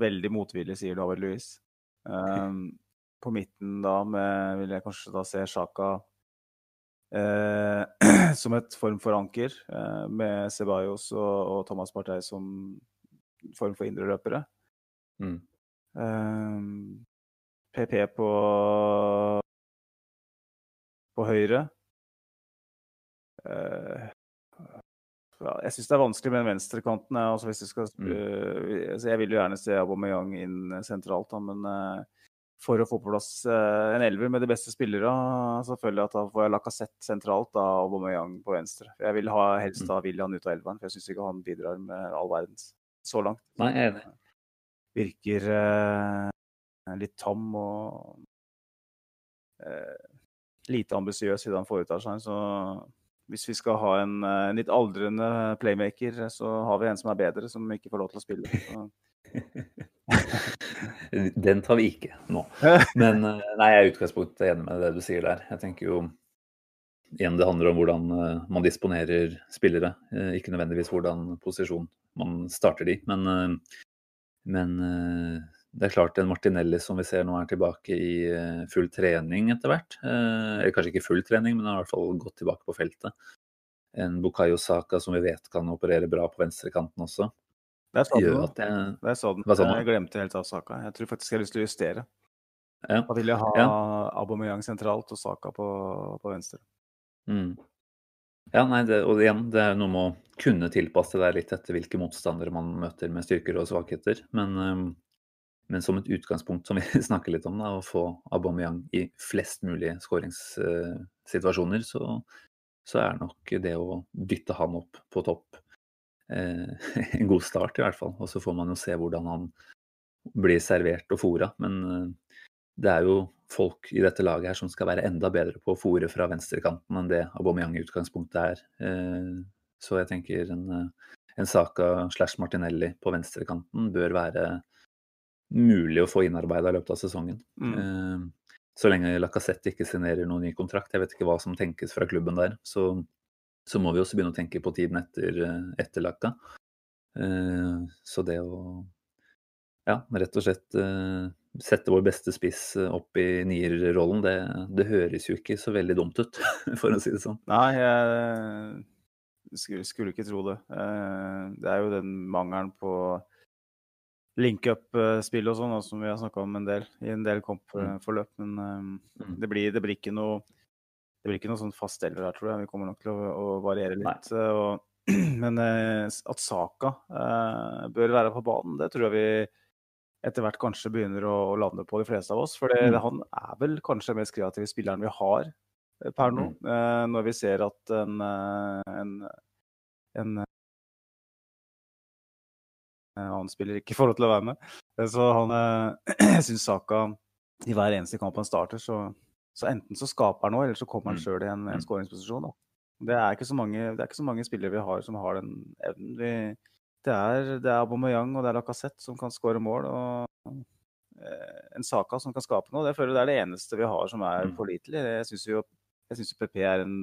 veldig motvillig, sier David Louis. Um, på midten da med, vil jeg kanskje da se Sjaka eh, (clears throat) som et form for anker, eh, med Ceballos og, og, Thomas Partey som form for indreløpere. Mm. Um, PP på, på høyre. Uh, jeg syns det er vanskelig med den venstrekanten. Altså hvis skal, mm. uh, jeg vil jo gjerne se Aubameyang inn sentralt, da, men uh, for å få på plass en elver med de beste spillere, så føler jeg at da får jeg Lacassette sentralt da, og Aubameyang på venstre. Jeg vil ha helst mm. ha William ut av elveren, for jeg syns ikke han bidrar med all verdens så langt. Nei, jeg er enig. Virker litt tam og lite ambisiøs i det han foretar seg. Så hvis vi skal ha en, en, eh, litt aldrende playmaker, så har vi en som er bedre, som ikke får lov til å spille. (laughs) Den tar vi ikke nå. (laughs) Men eh, nei, jeg er i utgangspunktet enig med det du sier der. Jeg tenker jo igjen det handler om hvordan eh, man disponerer spillere, ikke nødvendigvis hvordan posisjon man starter de. Men, men det er klart en Martinelli som vi ser nå er tilbake i eh, full trening etter hvert. Eh, eller kanskje ikke full trening, men har i hvert fall gått tilbake på feltet. En Bukayo Saka som vi vet kan operere bra på venstrekanten også. Det er sånn. Jeg, det er sånn. Jeg glemte helt av Saka. Jeg tror faktisk jeg har lyst til å justere. Ja. Da vil jeg ha ja. Aubameyang sentralt og Saka på, på venstre. Mm. Ja, nei, det, og igjen, det er noe med å kunne tilpasse deg litt etter hvilke motstandere man møter med styrker og svakheter. Men um, men som et utgangspunkt, som vi (laughs) snakker litt om, da, å få Aubameyang i flest mulig skåringssituasjoner, så, så, er nok det å dytte han opp på topp eh, (laughs) en god start, i hvert fall. Og så får man jo se hvordan han blir servert og fora. Men eh, det er jo folk i dette laget her som skal være enda bedre på å fòre fra venstrekanten enn det Aubameyang i utgangspunktet er. Eh, så jeg tenker en, en Saka slash Martinelli på venstrekanten bør være mulig å få innarbeida i løpet av sesongen. Mm. Så lenge Lacassette ikke signerer noen ny kontrakt, jeg vet ikke hva som tenkes fra klubben der, så, så må vi også begynne å tenke på tiden etter, etter Lacca. Så det å ja, rett og slett sette vår beste spiss opp i nierrollen, det, det høres jo ikke så veldig dumt ut, (laughs) for å si det sånn. Nei, jeg skulle, skulle ikke tro det. Eh, det er jo den mangelen på link-up-spill og sånn, som vi har snakka om en del i en del komp-forløp. Men mm. det, blir, det, blir, ikke noe det blir ikke noe sånn fast elver her, tror jeg. Vi kommer nok til å, å variere litt. Og, (clears throat) men eh, at Saka eh, bør være på banen, det tror jeg vi etter hvert kanskje begynner å, lande på de fleste av oss. For mm. han er vel kanskje den mest kreative spilleren vi har eh, per nå. Mm. Eh, når vi ser at en, eh, en, en, en annen spiller ikke (laughs) får lov til å være med. Eh, så han (clears throat) Jeg syns Saka i hver eneste kamp han starter, så, så enten så skaper han noe, eller så kommer han mm. sjøl i en, en mm. skåringsposisjon. Det er, mange, det er ikke så mange spillere vi har som har den evnen. Vi, det er, det er Aubameyang og det er Lacassette som kan skåre mål. og eh, en Saka som kan skape noe. Det føler jeg det er det eneste vi har som er mm. pålitelig. Jeg syns jo, jo PP er en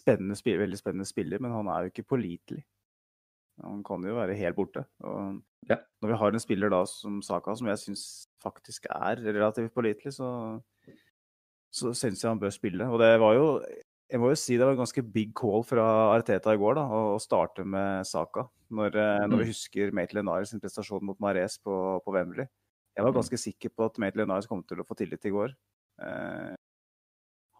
spennende, veldig spennende spiller, men han er jo ikke pålitelig. Han kan jo være helt borte. Ja. Når vi har en spiller da som Saka, som jeg syns faktisk er relativt pålitelig, så, så syns jeg han bør spille. Og det var jo jeg må jo si det var en ganske big call fra Arteta i går da, å starte med Saka. Når, når mm. vi husker Maitland Niles sin prestasjon mot Mares på, på, Wembley. Jeg var mm. ganske sikker på at Maitland Niles kom til å få tillit i går. Eh,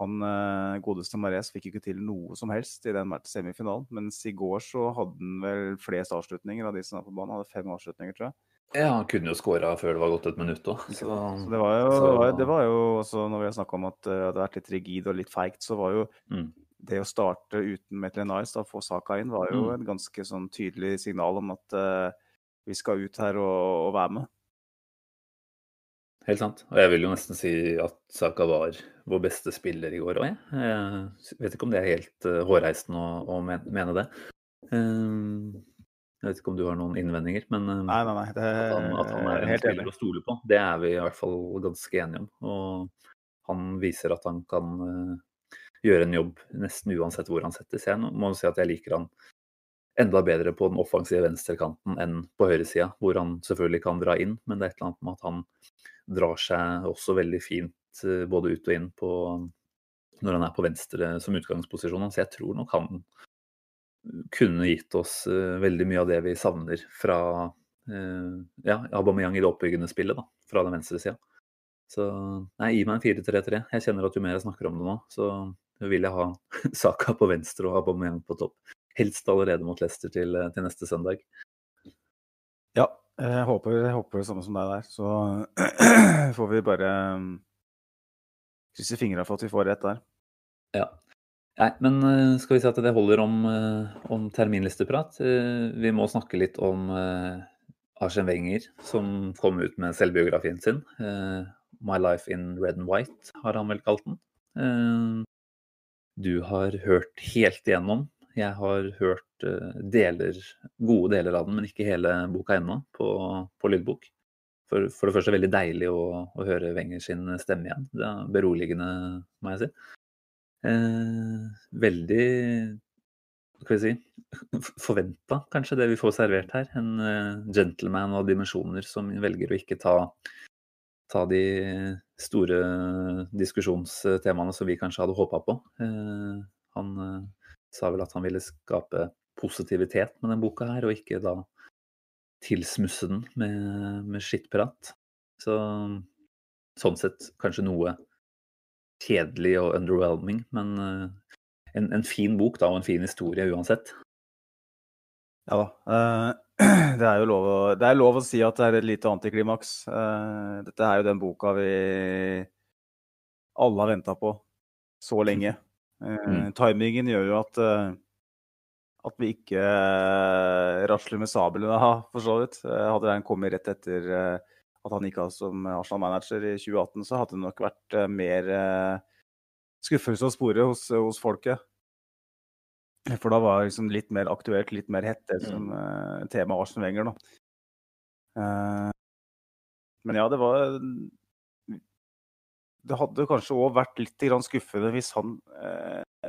han eh, godeste Mares fikk ikke til noe som helst i den semifinalen. Mens i går så hadde han vel flest avslutninger av de som var på banen. Han hadde fem avslutninger, tror jeg. Ja, han kunne jo skåra før det var gått et minutt òg. Så, så, det var jo, så... det var jo også, når vi har snakka om at det hadde vært litt rigid og litt feigt, så var jo mm. det å starte uten Metlenais, da få saka inn, var jo mm. et ganske sånn tydelig signal om at uh, vi skal ut her og, og, være med. Helt sant. Og jeg vil jo nesten si at Saka var vår beste spiller i går òg, jeg. jeg. vet ikke om det er helt uh, hårreisende å, å mene det. Um, jeg vet ikke om du har noen innvendinger, men eh, nei, nei, nei. Det, at, han, at han er en spiller å stole på, det er vi i hvert fall ganske enige om. Og han viser at han kan uh, gjøre en jobb nesten uansett hvor han settes. Jeg må si at jeg liker han enda bedre på den offensive venstrekanten enn på høyresida, hvor han selvfølgelig kan dra inn, men det er et eller annet med at han drar seg også veldig fint uh, både ut og inn på når han er på venstre som utgangsposisjon. Så jeg tror nok han kunne gitt oss uh, veldig mye av det vi savner fra uh, ja, Aubameyang i det oppbyggende spillet, da, fra den venstre sida. Så nei, gi meg en 4-3-3. Jeg kjenner at jo mer jeg snakker om det nå, så vil jeg ha (laughs) Saka på venstre og Aubameyang på topp. Helst allerede mot Leicester til, eh, til neste søndag. Ja, jeg håper, jeg håper det samme som deg der. Så (clears throat) får vi bare krysse fingra for at vi får rett der. Ja. Nei, men eh, skal vi si at det holder om, eh, om terminlisteprat? Eh, vi må snakke litt om Arsen Wenger, som kom ut med selvbiografien sin. 'My Life in Red and White' har han vel kalt den. Du har hørt helt igjennom. Jeg har hørt deler, gode deler av den, men ikke hele boka ennå, på, på lydbok. For, for, det første veldig deilig å, å høre Wenger sin stemme igjen. Det er beroligende, må jeg si. Eh, veldig Hva skal vi si Forventa, kanskje, det vi får servert her. En eh, gentleman av dimensjoner som velger å ikke ta, ta de store diskusjonstemaene som vi kanskje hadde håpa på. Eh, han eh, sa vel at han ville skape positivitet med den boka her, og ikke da tilsmusse den med, med skittprat. Så sånn sett kanskje noe kjedelig og underwhelming, men uh, en, en, fin bok da, og en fin historie uansett. Ja da. Uh, (clears throat) det, er jo lov å, det er lov å si at det er et lite antiklimaks. Uh, dette er jo den boka vi alle har venta på så lenge. Mm. Timingen gjør jo at, at vi ikke rasler med sablene, (laughs) for så vidt. Hadde den kommet rett etter at han gikk av som Arsenal-manager i 2018, så hadde det nok vært eh, mer eh, skuffelse å spore hos, hos folket. For da var det liksom litt mer aktuelt, litt mer hett, det som uh, temaet Arsenal Wenger, da. Men ja, det var Det hadde kanskje òg vært litt grann skuffende hvis han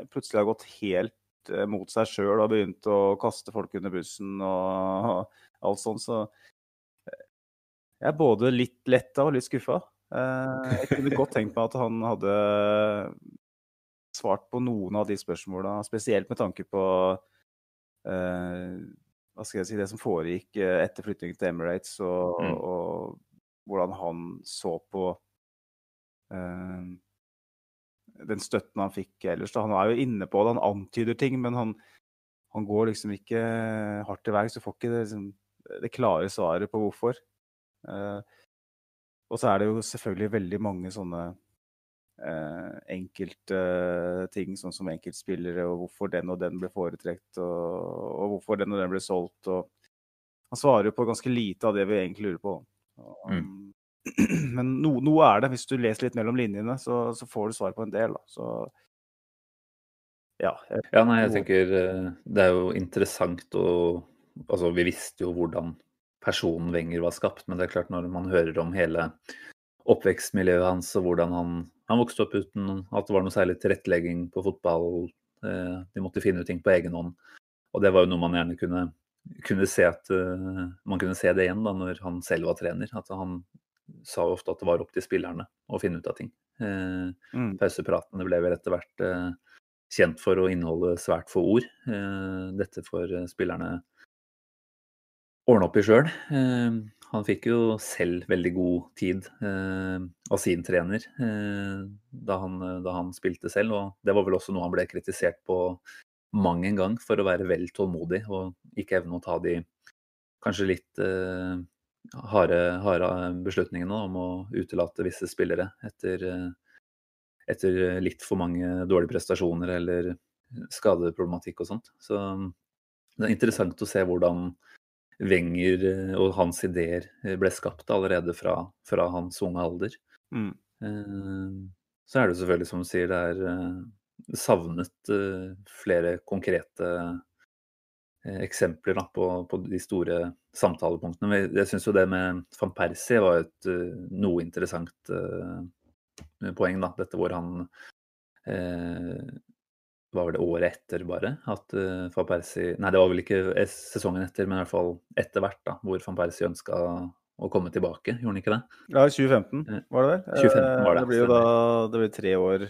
plutselig har gått helt mot seg sjøl og begynt å kaste folk under bussen og, og alt sånt. Så jeg er både litt letta og litt skuffa. jeg kunne godt tenkt meg at han hadde svart på noen av de spørsmåla, spesielt med tanke på eh, hva skal jeg si, det som foregikk eh, etter flyttingen til Emirates, og, mm. og hvordan han så på eh, den støtten han fikk ellers. Han er jo inne på det, han antyder ting, men han, han går liksom ikke hardt til verks. Du får ikke det, liksom, det, klare svaret på hvorfor. Eh, og så er det jo selvfølgelig veldig mange sånne eh, enkelte eh, ting, sånn som enkeltspillere, og hvorfor den og den ble foretrekt, og, og hvorfor den og den ble solgt. Og han svarer jo på ganske lite av det vi egentlig lurer på. Mm. (clears throat) Men no, noe er det. Hvis du leser litt mellom linjene, så, så får du svar på en del. Så ja. Ja, nei, jeg tenker eh, det er jo interessant å Altså, vi visste jo hvordan personen Wenger var skapt, men det er klart når man hører om hele oppvekstmiljøet hans og hvordan han han vokste opp uten at det var noe særlig tilrettelegging på fotball. Eh, de måtte finne ut ting på egen hånd. Og det var jo noe man gjerne kunne, kunne se at uh, man kunne se det igjen da når han selv var trener. At han sa jo ofte at det var opp til spillerne å finne ut av ting. Uh, mm. Pausepratene ble vel etter hvert kjent for å inneholde svært få ord. dette får spillerne ordne opp i sjøl. Han fikk jo selv veldig god tid eh, av sin trener eh, da, han, da, han, spilte selv. Og det var vel også noe han ble kritisert på mang en gang for å være vel tålmodig og ikke evne å ta de kanskje litt eh, harde, harde, beslutningene om å utelate visse spillere etter, eh, etter litt for mange dårlige prestasjoner eller skadeproblematikk og sånt. Så det er interessant å se hvordan Wenger eh, og hans ideer eh, ble skapt allerede fra, fra hans unge alder. Mm. Eh, så er det selvfølgelig, som du sier, det er savnet flere konkrete eksempler da, på, på, de store samtalepunktene. Jeg syns jo det med van Persie var et noe interessant poeng. da, Dette hvor han var vel det året etter, bare, at uh, van Persie Nei, det var vel ikke sesongen etter, men i hvert fall etter hvert, da, hvor van Persie ønska å komme tilbake. Gjorde han ikke det? Ja, 2015 eh, var det vel. 2015 var det. Det blir jo da det blir tre år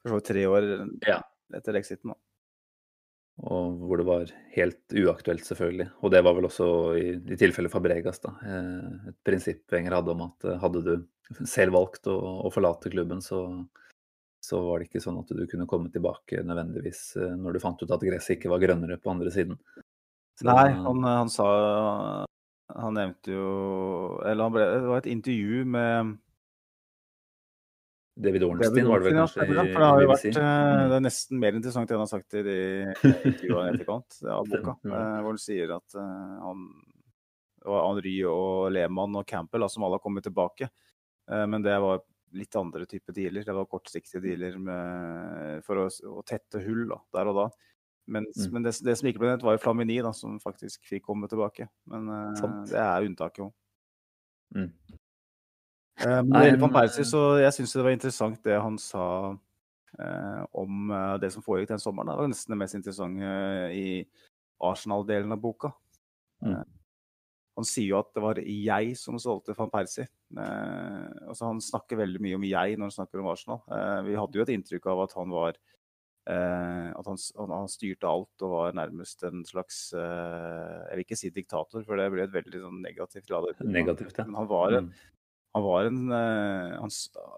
For så vidt tre år ja. etter exiten, da. Og hvor det var helt uaktuelt, selvfølgelig. Og det var vel også i, i tilfelle Fabregas, da. Et prinsipp Wenger hadde om at hadde du selv valgt å, å forlate klubben, så så var det ikke sånn at du kunne komme tilbake nødvendigvis eh, når du fant ut at gresset ikke var grønnere på andre siden. Så, Nei, han, han, sa Han nevnte jo Eller ble, det var et intervju med David Ornstein, var det vel kanskje? Ja, for det har jo vært eh, mm. Det er nesten mer interessant det han har sagt i de intervjuene etterkant av (laughs) boka, eh, hvor han sier at han og Henry og Lehmann og Campbell, som alle har kommet tilbake. Men det var litt andre typer dealer. Det var kortsiktige dealer med, for å, å, tette hull da, der og da. Men, mm. men det, det, som ikke ble nevnt, var jo Flamini, da, som faktisk fikk komme tilbake. Men uh, det er unntaket òg. Mm. Uh, Nei, van Persie, så jeg syns det var interessant det han sa uh, om det som foregikk den sommeren. Det var nesten det mest interessante i Arsenal-delen av boka. Mm. Han sier jo at det var jeg som solgte van Persie. Eh, altså han snakker veldig mye om jeg når han snakker om Arsenal. Eh, vi hadde jo et inntrykk av at han var eh, At han, han, styrte alt og var nærmest en slags eh, Jeg vil ikke si diktator, for det ble et veldig sånn negativt ladet. (laughs) Negativt, ja. Men han var en, mm. han var en eh, han,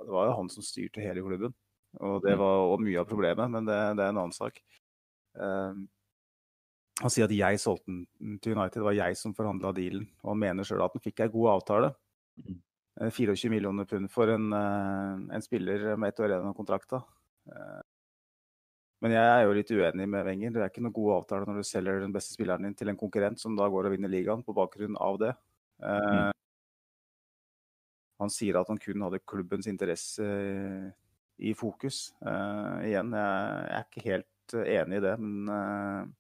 Det var jo han som styrte hele klubben. Og det mm. var også mye av problemet, men det, det er en annen sak. Um, han sier at jeg solgte den til United, det var jeg som forhandla dealen. Og han mener sjøl at han fikk ei god avtale. 24 mm. eh, millioner pund for en, eh, en, spiller med ett år igjen av kontrakta. Eh, men jeg er jo litt uenig med Wenger. Det er ikke noen god avtale når du selger den beste spilleren din til en konkurrent som da går og vinner ligaen på bakgrunn av det. Mm. han sier at han kun hadde klubbens interesse i fokus. Igjen, jeg, er ikke helt enig i det, men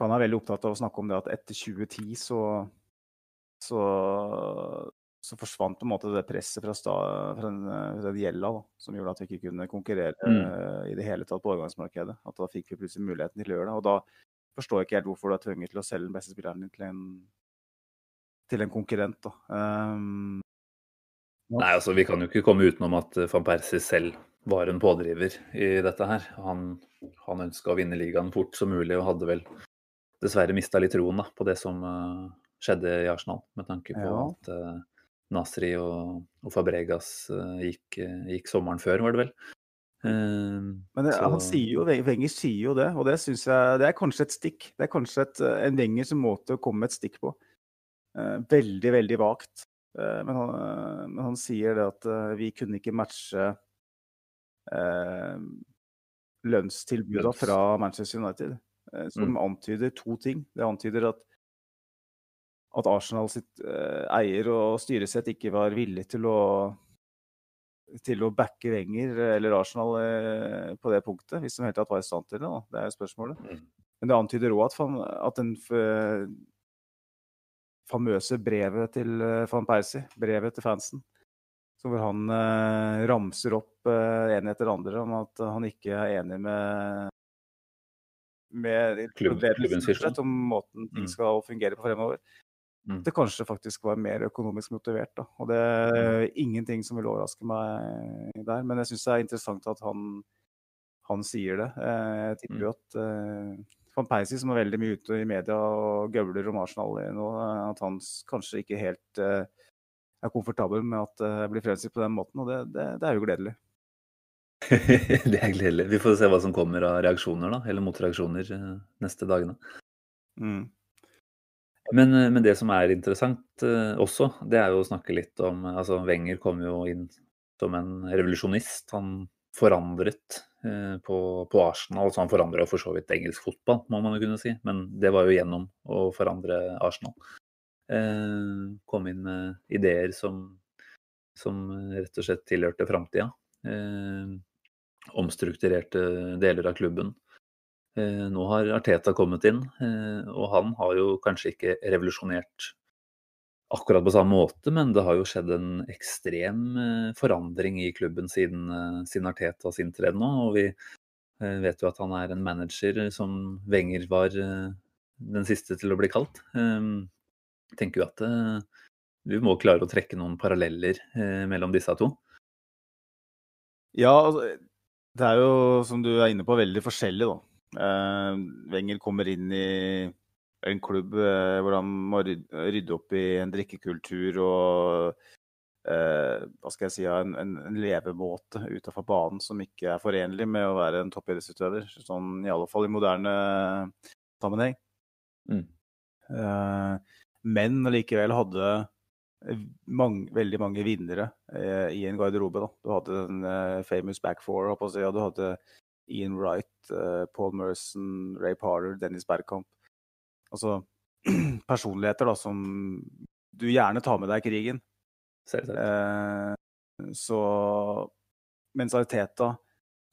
for Han er veldig opptatt av å snakke om det at etter 2010 så, så, så forsvant på en måte det presset fra, sta, fra den, den gjelda da, som gjorde at vi ikke kunne konkurrere mm. uh, i det hele tatt på overgangsmarkedet. At da fikk vi plutselig muligheten til å gjøre det. og da forstår jeg ikke helt hvorfor du er tvunget til å selge den beste spilleren din til en, til en konkurrent. Da. Um, Nei, altså Vi kan jo ikke komme utenom at eh, van Persie selv var en pådriver i dette her. Han, han ønska å vinne ligaen fort som mulig, og hadde vel dessverre mista litt troen da, på det som uh, skjedde i Arsenal, med tanke på ja. at uh, Nasri og, og Fabregas uh, gikk, gikk, sommeren før, var det vel. Men det, han sier jo, Wenger sier jo det, og det syns jeg det er kanskje et stikk. Det er kanskje et, en Wengers måte å komme med et stikk på. veldig, veldig vagt. Eh, men han, eh, men han, sier det at eh, vi kunne ikke matche eh, lønnstilbuda fra Manchester United. Som mm. antyder to ting. Det antyder at, at Arsenal sitt eh, eier og styresett ikke var villig til å til å backe Wenger eller Arsenal eh, på det punktet, hvis de helt tatt var i stand til det. Da. Det er jo spørsmålet. Mm. Men det antyder òg at, at den famøse brevet til uh, van Persie, brevet til fansen. Hvor han eh, ramser opp eh, en etter andre om at han ikke er enig med med klubbens budsjett om måten ting mm. skal fungere på fremover. Mm. Det kanskje faktisk var mer økonomisk motivert. Da. Og det er mm. ingenting som vil overraske meg der. Men jeg syns det er interessant at han, han sier det. Jeg tipper jo at van Persie, som er veldig mye ute i media og gøvler om Arsenal nå, at han kanskje ikke helt uh, er komfortabel med at uh, blir fremstilt på den måten. Og det, det, det er jo gledelig. (laughs) det er gledelig. Vi får se hva som kommer av reaksjoner, da, eller motreaksjoner uh, neste dagene. Mm. Men, uh, men, det som er interessant også, det er jo å snakke litt om altså Wenger kom jo inn som en revolusjonist. Han forandret Eh, på, på, Arsenal. Så han forandra for så vidt engelsk fotball, må man jo kunne si. Men det var jo gjennom å forandre Arsenal. Eh, kom inn med ideer som, som rett og slett tilhørte framtida. Eh, omstrukturerte deler av klubben. Eh, nå har Arteta kommet inn, eh, og han har jo kanskje ikke revolusjonert akkurat på samme måte, men det har jo skjedd en ekstrem eh, forandring i klubben siden, siden Artetas inntreden nå. Og vi vet jo at han er en manager som Wenger var den siste til å bli kalt. Jeg tenker jo at vi må klare å trekke noen paralleller mellom disse to. Ja, altså, det er jo som du er inne på, veldig forskjellig, da. Wenger kommer inn i en klubb eh, hvor han må rydde opp i en drikkekultur og eh, hva skal jeg si, en, en, en levemåte utafor banen som ikke er forenlig med å være en toppidrettsutøver. Sånn i alle fall i moderne sammenheng. Mm. Eh, men likevel hadde mange, veldig mange vinnere eh, i en garderobe. Da. Du hadde en eh, famous back four, og du hadde Ian Wright, eh, Paul Merson, Ray Parler, Dennis Bergkamp altså, (clears throat) personligheter da, som du gjerne tar med deg i krigen. Eh, så mens Ariteta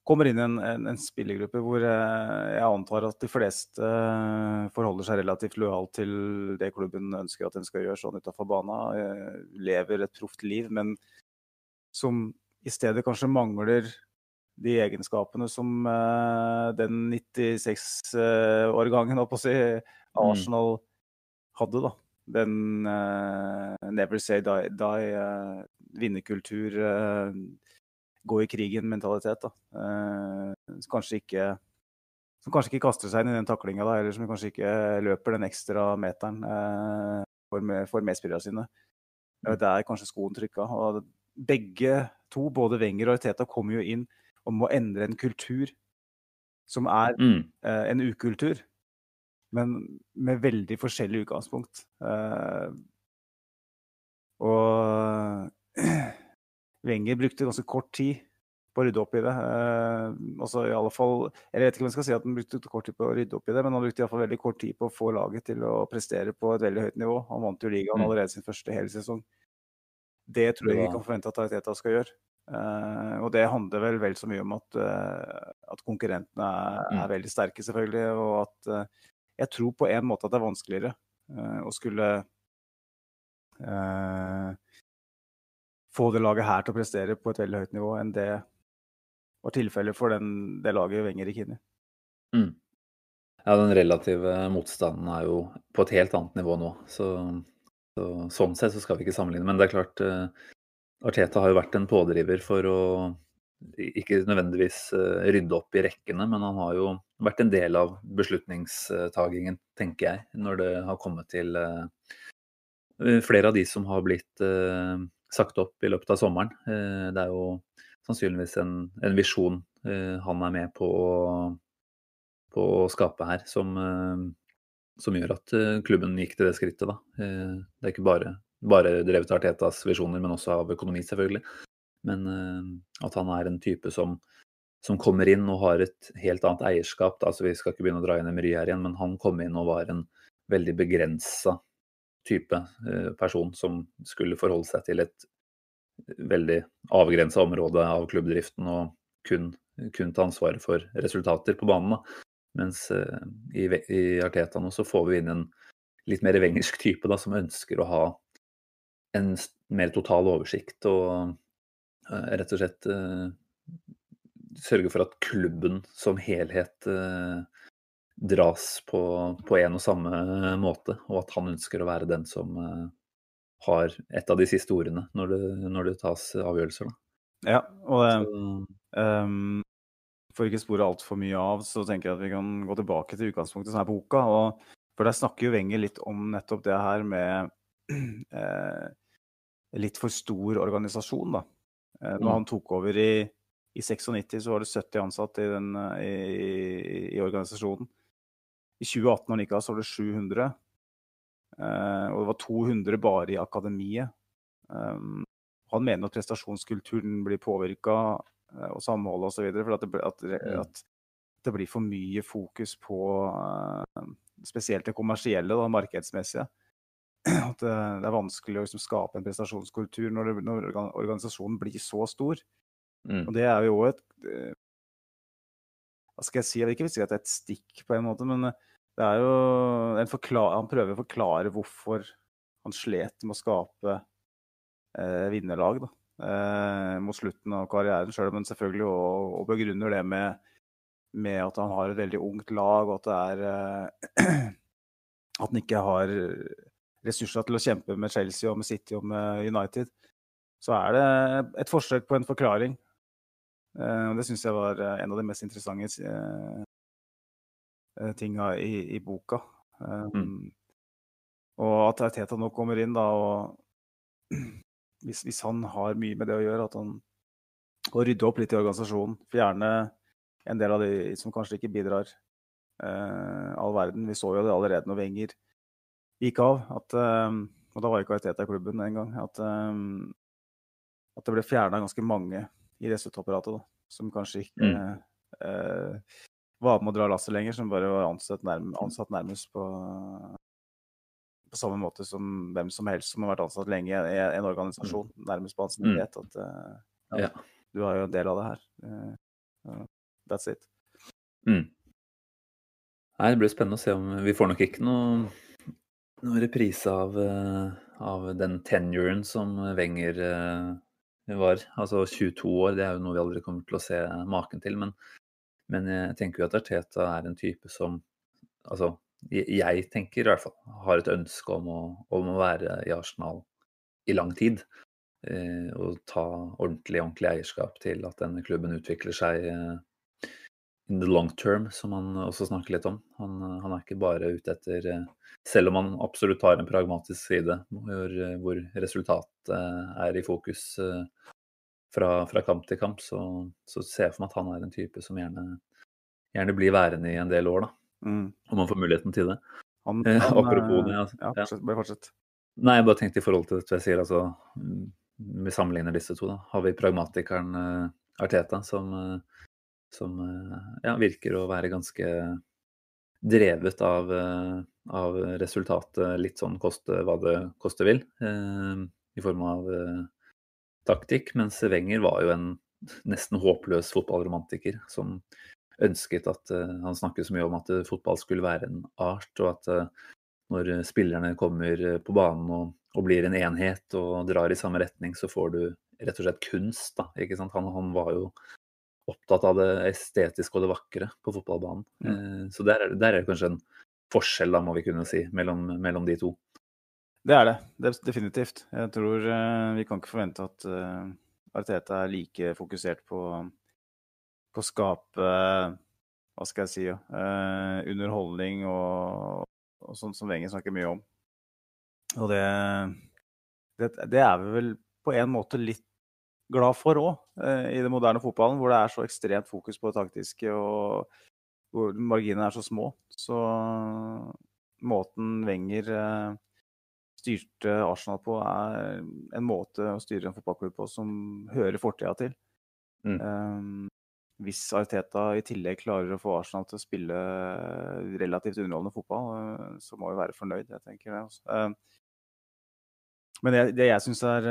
kommer inn i en, en, en spillergruppe hvor eh, jeg antar at de fleste eh, forholder seg relativt lojalt til det klubben ønsker at den skal gjøre sånn utafor banen. Eh, lever et proft liv, men som i stedet kanskje mangler de egenskapene som den 96-årgangen, uh, holdt på å si, Mm. Arsenal hadde, da. Den uh, never say die, die uh, gå i krigen-mentalitet. da. kanskje ikke som kanskje ikke kaster seg inn i den taklinga, eller som kanskje ikke løper den ekstra meteren for, for medspillerne sine. Det er der kanskje skoen trykka. Og begge to, både Wenger og Teta, kommer jo inn og må endre en kultur som er mm. en ukultur men med veldig forskjellig utgangspunkt. Eh, og (clears throat) Wenger brukte ganske kort tid på å rydde opp i det. Uh, altså i alle fall, Jeg vet ikke om jeg skal si at han brukte kort tid på å rydde opp i det, men han brukte i alle fall veldig kort tid på å få laget til å prestere på et veldig høyt nivå. Han vant jo ligaen mm. allerede sin første hele sesong. Det tror jeg ikke kan forvente at Ariteta skal gjøre. Eh, og det handler vel vel så mye om at, eh, at konkurrentene er, Mm. er veldig sterke, selvfølgelig. Og at eh, jeg tror på en måte at det er vanskeligere eh, å skulle eh, få det laget her til å prestere på et veldig høyt nivå enn det var tilfellet for den, det laget Wenger gikk inn i. Mm. Ja, den relative motstanden er jo på et helt annet nivå nå. Så, så sånn sett så skal vi ikke sammenligne. Men det er klart, eh, Arteta har jo vært en pådriver for å ikke nødvendigvis eh, rydde opp i rekkene, men han har jo vært en del av beslutningstagingen, tenker jeg, når det har kommet til eh, flere av de som har blitt sagt opp i løpet av sommeren. Eh, det er jo sannsynligvis en, en visjon eh, han er med på å på å skape her, som, eh, som gjør at klubben gikk til det skrittet. Da. Det er ikke bare, bare drevet av Artetas visjoner, men også av økonomi, selvfølgelig. Men at han er en type som, som kommer inn og har et helt annet eierskap. Altså, vi skal ikke begynne å dra inn Emery her igjen, men han kom inn og var en veldig begrensa type eh, person som skulle forholde seg til et veldig avgrensa område av klubbdriften og kun, kun ta ansvaret for resultater på banen. Mens eh, i, i Arteta nå så får vi inn en litt mer wengersk type da, som ønsker å ha en mer total oversikt og eh, rett og slett eh, sørge for at klubben som helhet eh, dras på, på en og samme måte, og at han ønsker å være den som eh, har et av de siste ordene når det, når det tas avgjørelser. Da. Ja, og eh, Så, Um, for ikke spore altfor mye av, så tenker jeg at vi kan gå tilbake til utgangspunktet som er boka. Og, for der snakker jo Wenger litt om nettopp det her med (clears throat) eh, litt for stor organisasjon, da. Eh, når Mm. han tok over i, i 96, så var det 70 ansatte i, den, i, i, i organisasjonen. I 2018 og av, så var det 700. Uh, og det var 200 bare i akademiet. Um, han mener at prestasjonskulturen blir påvirka og samholdet osv. For at det, at, Mm. at det blir for mye fokus på uh, spesielt det kommersielle, da, markedsmessige. (clears throat) At det, det er vanskelig å liksom, skape en prestasjonskultur når, det, når organisasjonen blir så stor. mm, Og det er jo et eh, Hva skal jeg si? Jeg vil ikke si at det er et stikk, på en måte, men eh, det er jo Han prøver å forklare hvorfor han slet med å skape eh, vinnerlag da, eh, mot slutten av karrieren sjøl, men selvfølgelig og, og begrunner det med, med at han har et veldig ungt lag, og at det er eh, (clears throat) At han ikke har ressurser til å kjempe med Chelsea og med City og med United. Så er det et forsøk på en forklaring. Eh, det syns jeg var eh, en av de mest interessante eh, tinga i, i boka. Mm. Og at Teta nå kommer inn, da, og (clears throat) hvis, hvis han har mye med det å gjøre, at han å rydde opp litt i organisasjonen, fjerne en del av de som kanskje ikke bidrar eh, all verden. Vi så jo det allerede når Wenger gikk av, at, eh, og da var ikke Teta i klubben engang, at, eh, at det ble fjerna ganske mange i resultatapparatet da, som kanskje ikke Mm. eh, var med å dra lasset lenger, som bare var ansatt, nærm ansatt nærmest på, på samme måte som hvem som helst som har vært ansatt lenge i en organisasjon, nærmest på ansiennitet. At eh, ja, du har jo en del av det her. Uh, that's it. Mm. Nei, det blir spennende å se om Vi får nok ikke noe, noe reprise av, eh, av den tenuren som Wenger eh, var. Altså 22 år, det er jo noe vi aldri kommer til å se maken til. Men, men jeg tenker jo at Arteta er en type som Altså, jeg- tenker i hvert fall har et ønske om å, om å være i Arsenal i lang tid. Eh, og ta ordentlig, ordentlig eierskap til at denne klubben utvikler seg eh, in the long term, som han også snakker litt om. Han, han er ikke bare ute etter eh, Selv om han absolutt har en pragmatisk side hvor, hvor resultatet er i fokus eh, fra, fra kamp til kamp, så, så ser jeg for meg at han er en type som gjerne, gjerne blir værende i en del år, da. Mm. Om han får muligheten til det. Han, Eh, han, apropos eh, det, altså. Ja, fortsett, bare fortsett. Nei, jeg bare tenkte i forhold til det jeg sier, altså mm, Vi sammenligner disse to, da. Har vi pragmatikeren eh, Arteta, som, eh, som eh, ja, virker å være ganske drevet av, eh, av resultatet, litt sånn koste hva det koste vil. eh, I form av eh, taktikk, mens Wenger var jo en nesten håpløs fotballromantiker som ønsket at eh, Han snakket så mye om at uh, fotball skulle være en art, og at når spillerne kommer på banen og, og, blir en enhet og drar i samme retning, så får du rett og slett kunst. Da, ikke sant? Han, han var jo opptatt av det estetiske og det vakre på fotballbanen. Mm. så der, der, er det kanskje en forskjell, da, må vi kunne si, mellom, mellom de to. Det er det. det er definitivt. Jeg tror vi kan ikke forvente at Arteta er like fokusert på, på å skape Hva skal jeg si uh, Underholdning og, og sånt som Wenger snakker mye om. Og det, det, det, er vi vel på en måte litt glad for òg, eh, i den moderne fotballen, hvor det er så ekstremt fokus på det taktiske og hvor marginene er så små. Så måten Wenger uh, styrte Arsenal på, er en måte å styre en fotballklubb på som hører fortida til. Mm. Um, hvis Arteta i tillegg klarer å få Arsenal til å spille relativt underholdende fotball, så må vi være fornøyd. jeg tenker det. Også. Men det, det jeg syns er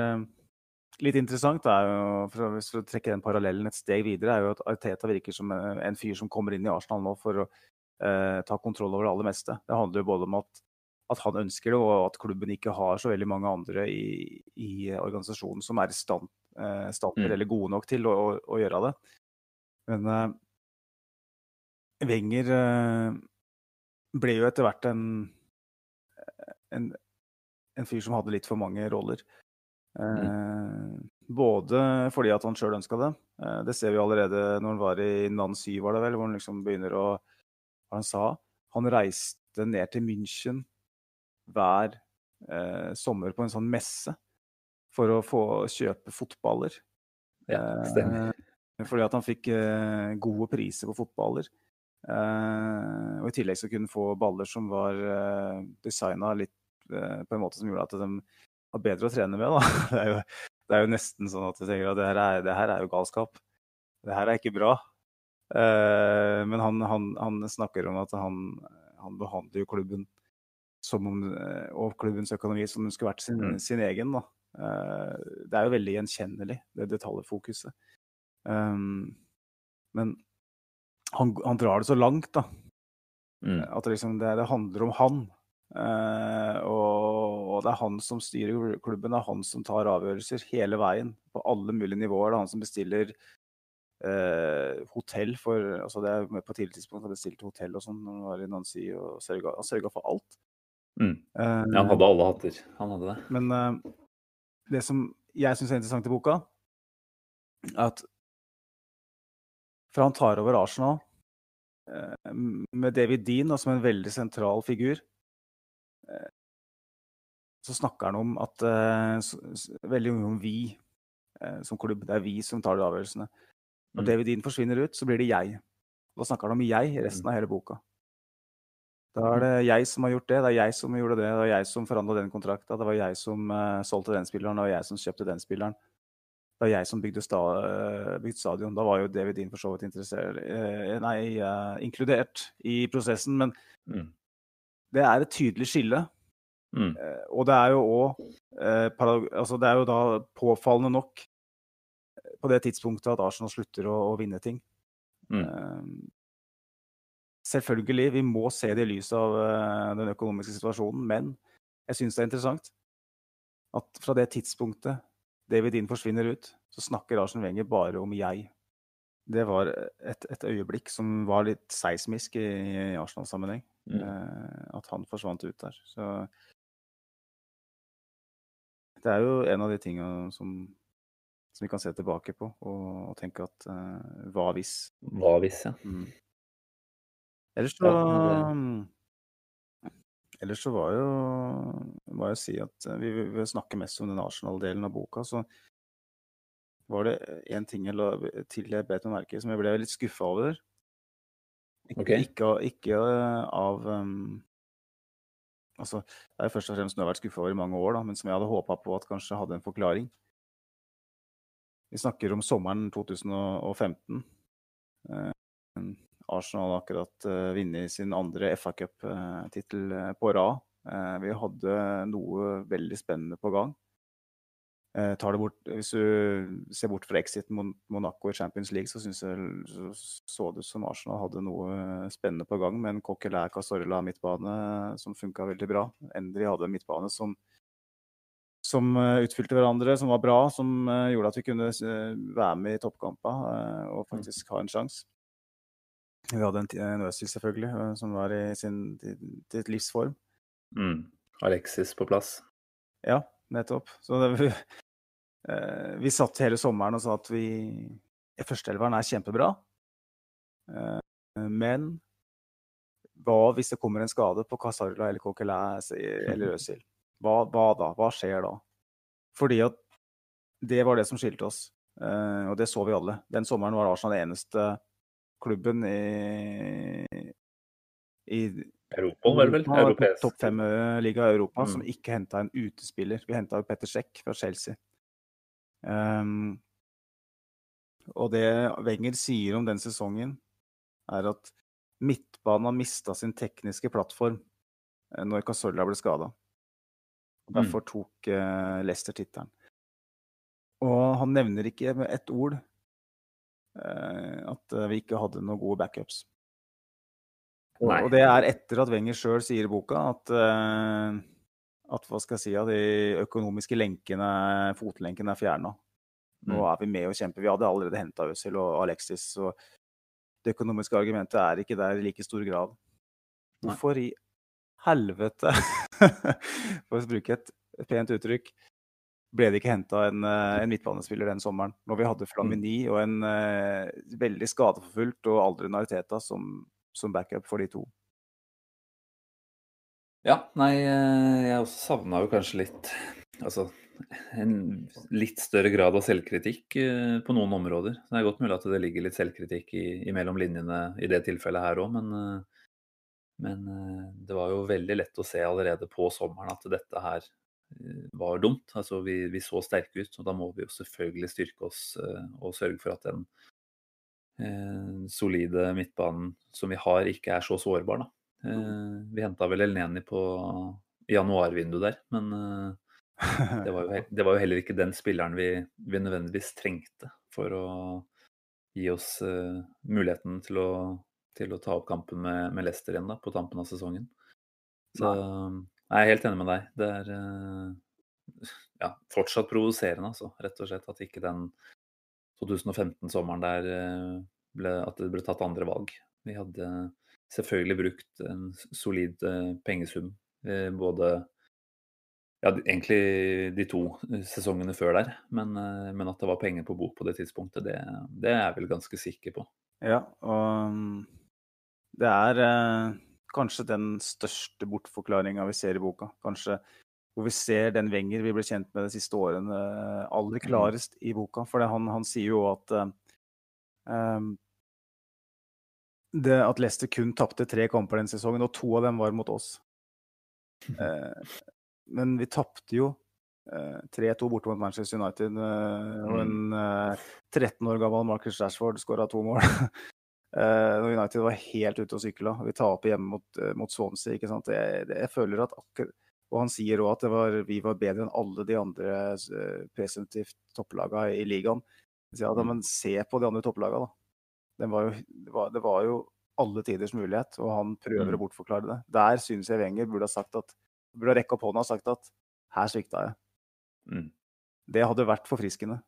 litt interessant, er jo, å, for å den parallellen et steg videre, er jo at Arteta virker som en, en fyr som kommer inn i Arsenal nå for å ta kontroll over det aller meste. Det handler jo både om at at han ønsker det, og at klubben ikke har så veldig mange andre i, i organisasjonen som er i stand, eh, stand mm. eller gode nok til å, å, å gjøre det. Men uh, Wenger uh, ble jo etter hvert en, en, en, fyr som hadde litt for mange roller. Mm. Både fordi at han sjøl ønska det. det ser vi allerede når han var i Nancy, var det vel, hvor han liksom begynner å Hva han sa? Han reiste ned til München hver eh, sommer på en sånn messe for å få kjøpe fotballer. Ja, stemmer. Eh, fordi at han fikk eh, gode priser på fotballer. Eh, og i tillegg så kunne han få baller som var eh, designa litt eh, på en måte som gjorde at de var bedre å trene med. Da. (laughs) Det, er jo, det er jo nesten sånn at jeg tenker at det her er, det her er jo galskap. Det her er ikke bra. Uh, men han, han, han, snakker om at han, han behandler jo klubben om, eh, og klubbens økonomi som den skulle vært sin, mm. sin egen. Da. Uh, det er jo veldig gjenkjennelig, det detaljfokuset. Um, men han, han, drar det så langt, da. Mm. At det, liksom, det, det, handler om han. Uh, og, og, det er han som styrer klubben, det er han som tar avgjørelser hele veien. På alle mulige nivåer. Det er han som bestiller eh, hotell for altså det er På tidlig tidspunkt har bestilt hotell og sånn når han var i Nancy. og sørga, Han sørga for alt. Mm. Ja, han hadde alle hatter. Han hadde det. Men uh, det som jeg syns er interessant i boka, er at fra han tar over Arsenal uh, med David Dean som en veldig sentral figur, uh, så snakker han om at så, veldig mye om vi som klubb. Det er vi som tar de avgjørelsene. Når mm. David Dean forsvinner ut, så blir det jeg. Da snakker han om jeg resten av hele boka. Da er det jeg som har gjort det, det er jeg som gjorde det, det var jeg som forhandla den kontrakta, det var jeg som uh, solgte den spilleren, det var jeg som kjøpte den spilleren. Det var jeg som bygde, sta, uh, bygde stadion. Da var jo David Dean for så vidt uh, Nei, inkludert i prosessen, men mm. det er et tydelig skille. Mm. og det er jo òg altså Det er jo da påfallende nok på det tidspunktet at Arsenal slutter å, å vinne ting. Mm. Selvfølgelig, vi må se det i lys av den økonomiske situasjonen, men jeg syns det er interessant at fra det tidspunktet David Dean forsvinner ut, så snakker Arsenal Wenger bare om jeg. Det var et, et øyeblikk som var litt seismisk i, i Arsenal-sammenheng. Mm. At han forsvant ut der. Så det er jo en av de tingene som, som vi kan se tilbake på og, og tenke at uh, hva hvis? Hva hvis, ja. Mm. Ellers så ja, Ellers så var jo må jeg si at vi, vi snakker snakke mest om den Arsenal-delen av boka. Så var det én ting jeg la til jeg bet meg merke som jeg ble litt skuffa over. Ikke, okay. ikke, ikke av um, Altså, det er først og fremst noe jeg har vært skuffa over i mange år, da, men som jeg hadde håpa på at kanskje hadde en forklaring. Vi snakker om sommeren 2015. Arsenal har akkurat eh, vunnet sin andre FA-cuptittel eh, på rad. Uh, vi hadde noe veldig spennende på gang. Eh, tar det bort, hvis du ser bort fra exit mot Monaco i Champions League, så syns jeg så, så det ut som Arsenal hadde noe spennende på gang med en Coquelin Casorla midtbane som funka veldig bra. Endri hadde en midtbane som, som eh, utfylte hverandre, som var bra, som eh, gjorde at vi kunne eh, være med i toppkamper eh, og faktisk ha en sjanse. Vi hadde en, Øzil selvfølgelig, eh, som var i sin til livsform. Mm. Alexis på plass. Ja, nettopp. Så det, vi, eh, vi satt hele sommeren og sa at vi Førsteelveren er kjempebra, eh, men hva hvis det kommer en skade på Casarla eller Coquelin eller Øzil? Hva, hva da? Hva skjer da? Fordi at det var det som skilte oss, eh, og det så vi alle. Den sommeren var Arsenal den eneste klubben i, i Europa, var vel? Europa, Europeisk. Topp fem-liga i Europa, Mm. som ikke henta en utespiller. Vi henta Petter Sjekk fra Chelsea. Ehm, og det Wenger sier om den sesongen, er at midtbanen har mista sin tekniske plattform eh, når Casolla ble skada. Derfor tok uh, Leicester tittelen. Og han nevner ikke med ett ord uh, at vi ikke hadde noen gode backups. Og, og det er etter at Wenger sjøl sier i boka at, eh, at hva skal jeg si, at de økonomiske lenkene, fotlenkene er fjerna. Nå Mm. er vi med og kjemper. Vi hadde allerede henta Øzil og Alexis, så det økonomiske argumentet er ikke der i like stor grad. Hvorfor i helvete, (laughs) for å bruke et pent uttrykk, ble det ikke henta en, eh, en midtbanespiller den sommeren? Når vi hadde Flamini og en uh, veldig skadeforfulgt og aldrende Ariteta som, som backup for de to. Ja, nei, eh, jeg også savna jo kanskje litt Altså en litt større grad av selvkritikk eh, på noen områder. Det er godt mulig at det ligger litt selvkritikk i, mellom linjene i det tilfellet her òg, men, eh, men det var jo veldig lett å se allerede på sommeren at dette her var dumt. Altså vi, vi så sterke ut, og da må vi jo selvfølgelig styrke oss og sørge for at den solide midtbanen som vi har, ikke er så sårbar, da. Eh, vi henta vel Elneni på januarvinduet der, men eh, det var, jo, (laughs) det var jo heller ikke den spilleren vi, vi nødvendigvis trengte for å gi oss uh, muligheten til å, til å ta opp kampen med, med Leicester igjen da, på tampen av sesongen. Så jeg er helt enig med deg. Det er uh, (laughs) ja, fortsatt provoserende, altså, rett og slett. At ikke den 2015-sommeren der uh, ble, at det ble tatt andre valg. Vi hadde selvfølgelig brukt en solid eh, pengesum, eh, både ja, egentlig de to sesongene før der, men, eh, men at det var penger på bok på det tidspunktet, det, det er jeg vel ganske sikker på. Ja, og mm, det er eh, kanskje den største bortforklaringa vi ser i boka. Kanskje hvor vi ser den Wenger vi ble kjent med de siste årene, eh, aller klarest i boka. For han, han sier jo at eh, det at Leicester kun tapte tre kamper den sesongen, og to av dem var mot oss. (laughs) Eh, men vi tapte jo eh, 3-2 borte mot Manchester United, eh, og en eh, 13 år gammel Marcus Rashford skåra to mål. (laughs) Eh, når United var helt ute og sykla. Vi taper hjemme mot, eh, mot Swansea. ikke sant? Jeg, jeg føler at akkurat Og han sier òg at det var, vi var bedre enn alle de andre eh, presumptivt topplaga i ligaen. Jeg sier at, Mm. Men se på de andre topplaga, da. Var jo, det, var, det var jo alle tiders mulighet, og han prøver Mm. å bortforklare det. Der syns jeg Wenger burde ha sagt at burde ha rekka opp hånda og sagt at her svikta jeg. Mm. Det hadde vært forfriskende,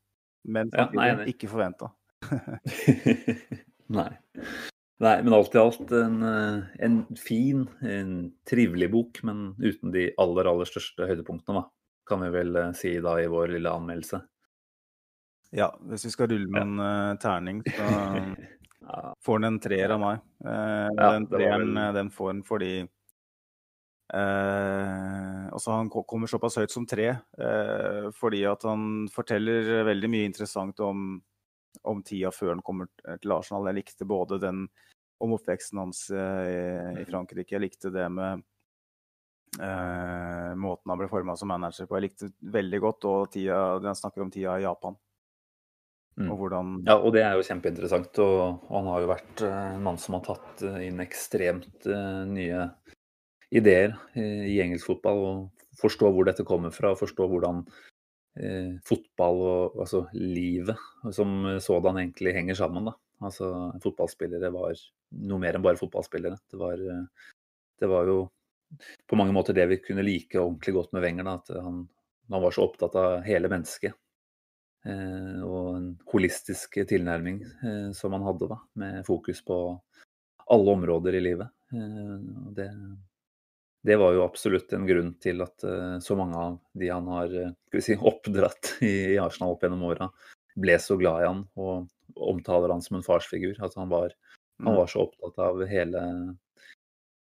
men Ja, nei, nei. ikke forventa. (laughs) Nei. Nei, men alt i alt en, eh, en fin, en trivelig bok, men uten de aller, aller største høydepunktene, da. Kan vi vel eh, si da i vår lille anmeldelse. Ja, hvis vi skal rulle med en uh, terning, så (laughs) Ja, får den en treer av meg. Eh, Ja, den treeren vel- eh, den får han fordi eh, Altså, han kommer såpass høyt som tre eh, fordi at han forteller veldig mye interessant om, om tida før han kommer til Arsenal. Jeg likte både den om oppveksten hans eh, i Frankrike. Jeg likte det med eh, måten han ble forma som manager på. Jeg likte veldig godt og tida, den snakker om tida i Japan. Mm. Og hvordan Ja, og det er jo kjempeinteressant. Og, og han har jo vært eh, en mann som har tatt eh, inn ekstremt uh, nye ideer i, i engelsk fotball. Og forstå hvor dette kommer fra, og forstå hvordan uh, fotball og altså livet som sådan egentlig henger sammen. da. Altså Fotballspillere var noe mer enn bare fotballspillere. Det var, det var jo på mange måter det vi kunne like ordentlig godt med Wenger. Da, at han, han var så opptatt av hele mennesket. Eh, og en holistisk tilnærming eh, som han hadde, da, med fokus på alle områder i livet. Eh, det, det, var jo absolutt en grunn til at så mange av de han har si, (laughs) oppdratt i, i, Arsenal opp gjennom åra, ble så glad i han og omtaler han som en farsfigur. At han var, han mm. var så opptatt av hele,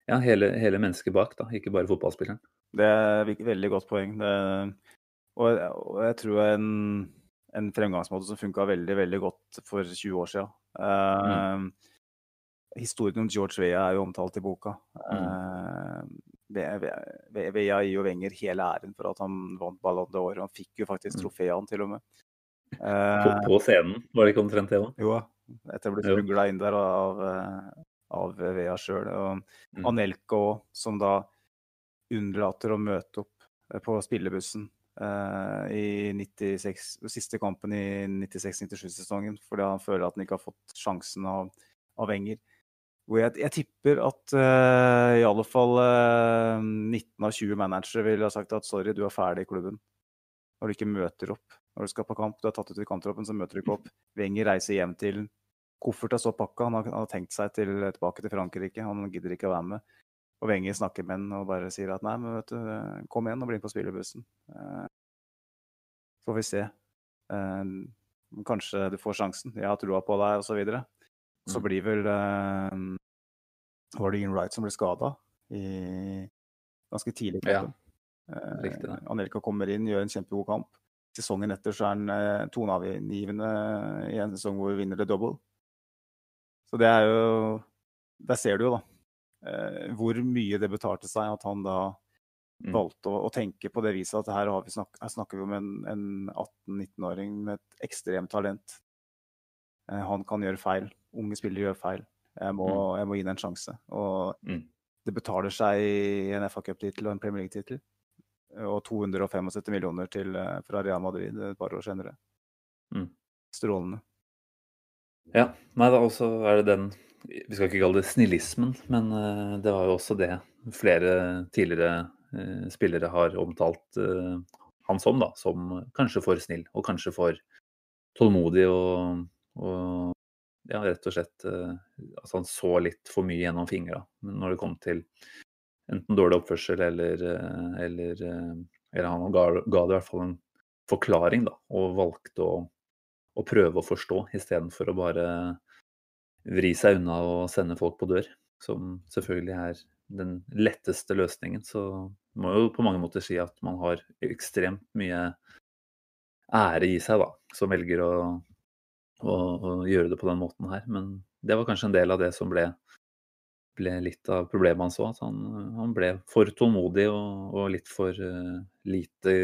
ja, hele, hele mennesket bak, da, ikke bare fotballspilleren. Det er et veldig godt poeng. Det, og, og, jeg tror en, en fremgangsmåte som funka veldig veldig godt for 20 år siden. Mm. Historien om George Vea er jo omtalt i boka. Mm. Vea gir jo Wenger hele æren for at han vant Ballon d'Or. Han fikk jo faktisk mm. trofeene til og med. På, på, scenen, var det ikke omtrent det òg? Jo, etter å bli smugla inn der av, av Vea sjøl. Og mm. Anelka òg, som da unnlater å møte opp på spillebussen uh, i 96, siste kampen i 96-97-sesongen fordi han føler at han ikke har fått sjansen av, av Enger. Hvor jeg, jeg tipper at uh, i alle fall uh, eh, 19 av 20 managere ville ha sagt at sorry, du er ferdig i klubben. Når du ikke møter opp når du skal på kamp. Du er tatt ut i kamptroppen, så møter du ikke opp. (laughs) Wenger reiser hjem til Koffert er så pakka. Han har, han har tenkt seg til, tilbake til Frankrike. Han gidder ikke å være med. Og Wenger snakker med ham og bare sier at nei, men vet du, kom igjen og bli med på spillerbussen. Så får vi se. Uh, kanskje du får sjansen. Jeg har trua på deg, osv. Så, videre. så mm. blir vel uh, var det Ian Wright som ble skada ganske tidlig. Ja, riktig, eh, Anelka kommer inn, gjør en kjempegod kamp. Sesongen etter så er han eh, toneavgivende i en sesong hvor vi vinner det double. Så det er jo Der ser du jo, da, eh, hvor mye det betalte seg at han da mm. valgte å, å, tenke på det viset at her, vi snak, her snakker vi om en, en 18-19-åring med et ekstremt talent. Eh, han kan gjøre feil. Unge spillere gjør feil. Jeg må, mm. jeg må gi det en sjanse. Og mm. det betaler seg i en FA Cup-tittel og en Premier League-tittel. Og 275 millioner til, eh, fra Real Madrid et par år senere. Mm. Strålende. Ja. Nei, da også er det den Vi skal ikke kalle det snillismen, men uh, det var jo også det flere tidligere uh, spillere har omtalt uh, han som, da. Som kanskje for snill, og kanskje for tålmodig og, og ja, rett og slett altså han så litt for mye gjennom fingra når det kom til enten dårlig oppførsel eller, eller, eller han ga, ga, det i hvert fall en forklaring, da, og valgte å, å prøve å forstå istedenfor å bare vri seg unna og sende folk på dør, som selvfølgelig er den letteste løsningen. Så må jo på mange måter si at man har ekstremt mye ære i seg, da, som velger å å, å, gjøre det på den måten her. Men det var kanskje en del av det som ble, ble litt av problemet hans òg. At han, han, ble for tålmodig og, og litt for uh, lite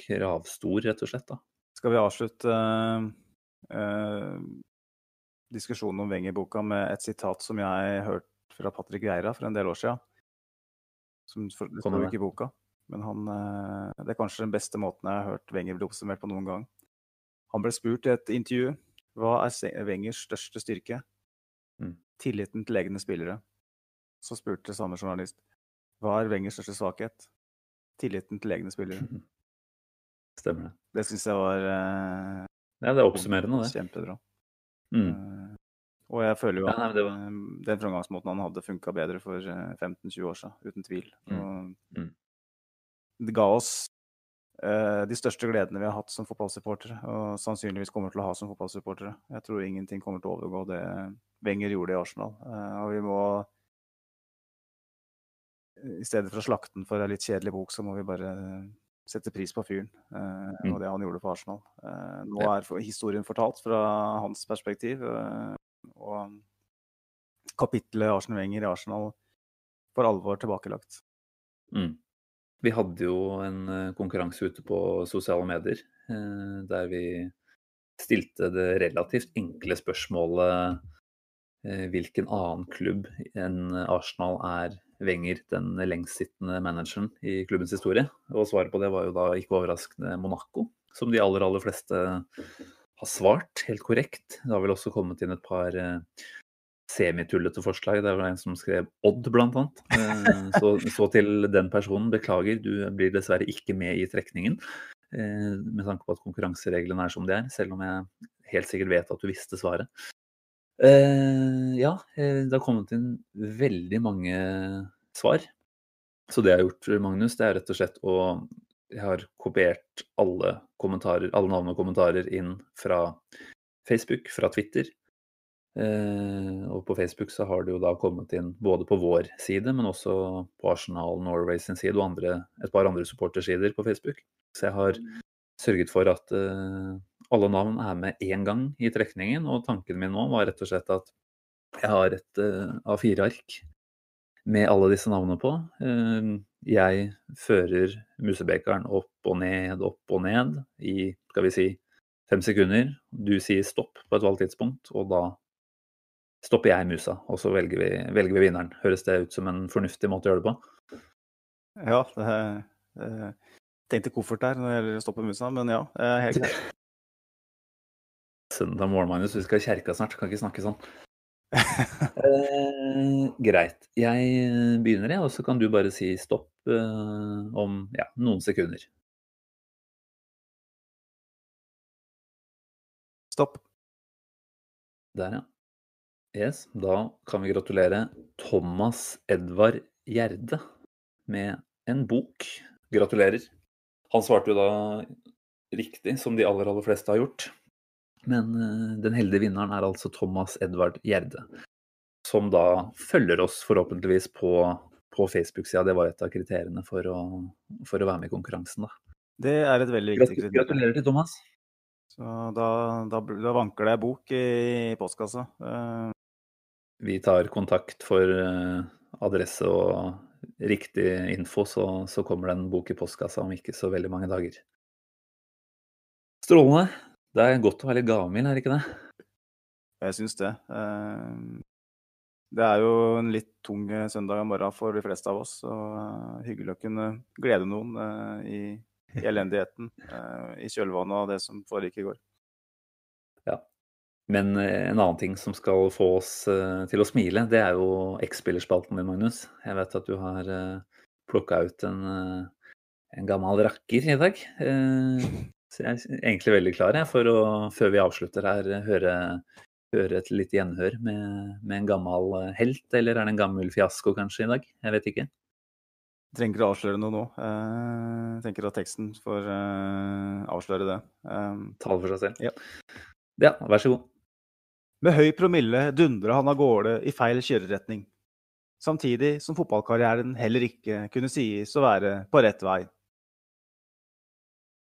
kravstor, rett og slett. Da. Skal vi avslutte uh, diskusjonen om Wenger-boka med et sitat som jeg hørte fra Patrick Geira for en del år siden? Som står ikke i boka. Men han, det er kanskje den beste måten jeg har hørt Wenger bli oppsummert på noen gang. Han ble spurt i et intervju hva er Wengers største styrke? Mm. Tilliten til egne spillere. Så spurte samme journalist hva er Wengers største svakhet? Tilliten til egne spillere. (laughs) Stemmer det. Det syns jeg var eh, Ja, det er oppsummerende, det. Kjempebra. Mm. Uh, og jeg føler jo at ja, nei, var... Eh, den framgangsmåten han hadde, funka bedre for 15-20 år siden, uten tvil. Mm. Mm. det ga oss uh, de største gledene vi har hatt som fotballsupportere, og sannsynligvis kommer til å ha som fotballsupportere. Jeg tror ingenting kommer til å overgå det Wenger gjorde i Arsenal. Uh, og vi må I stedet for å slakte den for en litt kjedelig bok, så må vi bare sette pris på fyren eh, mm. og det han gjorde for Arsenal. Nå er historien fortalt fra hans perspektiv, og kapitlet Arsenal Wenger i Arsenal for alvor tilbakelagt. Mm. Vi hadde jo en eh, konkurranse ute på sosiale medier eh, der vi stilte det relativt enkle spørsmålet eh, hvilken annen klubb enn Arsenal er Wenger den lengstsittende manageren i klubbens historie? Og svaret på det var jo da ikke overraskende Monaco. som de aller, aller fleste har svart helt korrekt. Det har vel også kommet inn et par eh, semitullete forslag. Det var en som skrev Odd, blant annet. Eh, så, så til den personen, beklager, du blir dessverre ikke med i trekningen. Eh, med tanke på at konkurransereglene er som de er, selv om jeg helt sikkert vet at du visste svaret. Ja, det har kommet inn veldig mange svar. Så det jeg har gjort, Magnus, det er rett og slett å Jeg har kopiert alle alle navn og kommentarer inn fra Facebook, fra Twitter. Eh, og på Facebook så har det jo da kommet inn både på vår side, men også på Arsenal Norway sin side og andre, et par andre supportersider på Facebook. Så jeg har sørget for at eh, alle navn er med én gang i trekningen. Og tanken min nå var rett og slett at jeg har et eh, A4-ark med alle disse navnene på. Eh, jeg fører musebekeren opp og ned, opp og ned i skal vi si fem sekunder. Du sier stopp på et valgt tidspunkt, og da stopper jeg musa. Og så velger vi, velger vi vinneren. Høres det ut som en fornuftig måte å gjøre det på? Ja, det er, tenkte koffert der når det gjelder å stoppe musa, men ja, helt (laughs) greit. Søndag morgen, Magnus. Vi skal i kjerka snart. Kan ikke snakke sånn. Eh, greit. Jeg begynner, jeg, og så kan du bare si stopp eh, om ja, noen sekunder. Stopp. Der, ja. Yes, da kan vi gratulere Thomas Edvard Gjerde med en bok. Gratulerer. Han svarte jo da riktig, som de aller, aller fleste har gjort. Men uh, den heldige vinneren er altså Thomas Edvard Gjerde. Som da følger oss forhåpentligvis på, på Facebook-sida. Det var et av kriteriene for å, for å, være med i konkurransen, da. Det er et veldig viktig kriterium. Gratulerer til Thomas. Så da, da, da vanker det ei bok i, postkassa. Uh... Vi tar kontakt for uh, adresse og riktig info, så, så kommer det en bok i postkassa om ikke så veldig mange dager. Strålende. Det er godt å være litt gavmild, er det ikke det? Jeg syns det. Eh, det er jo en litt tung eh, søndag morgen for de fleste av oss. Og eh, hyggelig å kunne glede noen i elendigheten i kjølvannet av det som foregikk i går. Ja. Men en annen ting som skal få oss til å smile, det er jo X-spillerspalten din, Magnus. Jeg vet at du har plukka ut en, en, gammel rakker i dag. Så jeg er egentlig veldig klar jeg, for å, før vi avslutter her, høre, høre et litt gjenhør med, med, en gammel helt. Eller er det en gammel fiasko kanskje i dag? Jeg vet ikke. Jeg trenger å avsløre noe nå. Jeg tenker at teksten får avsløre det. Tale for seg selv? Ja. ja, vær så god. Med høy promille dundra han av gårde i feil kjøreretning, samtidig som fotballkarrieren heller ikke kunne sies å være på rett vei.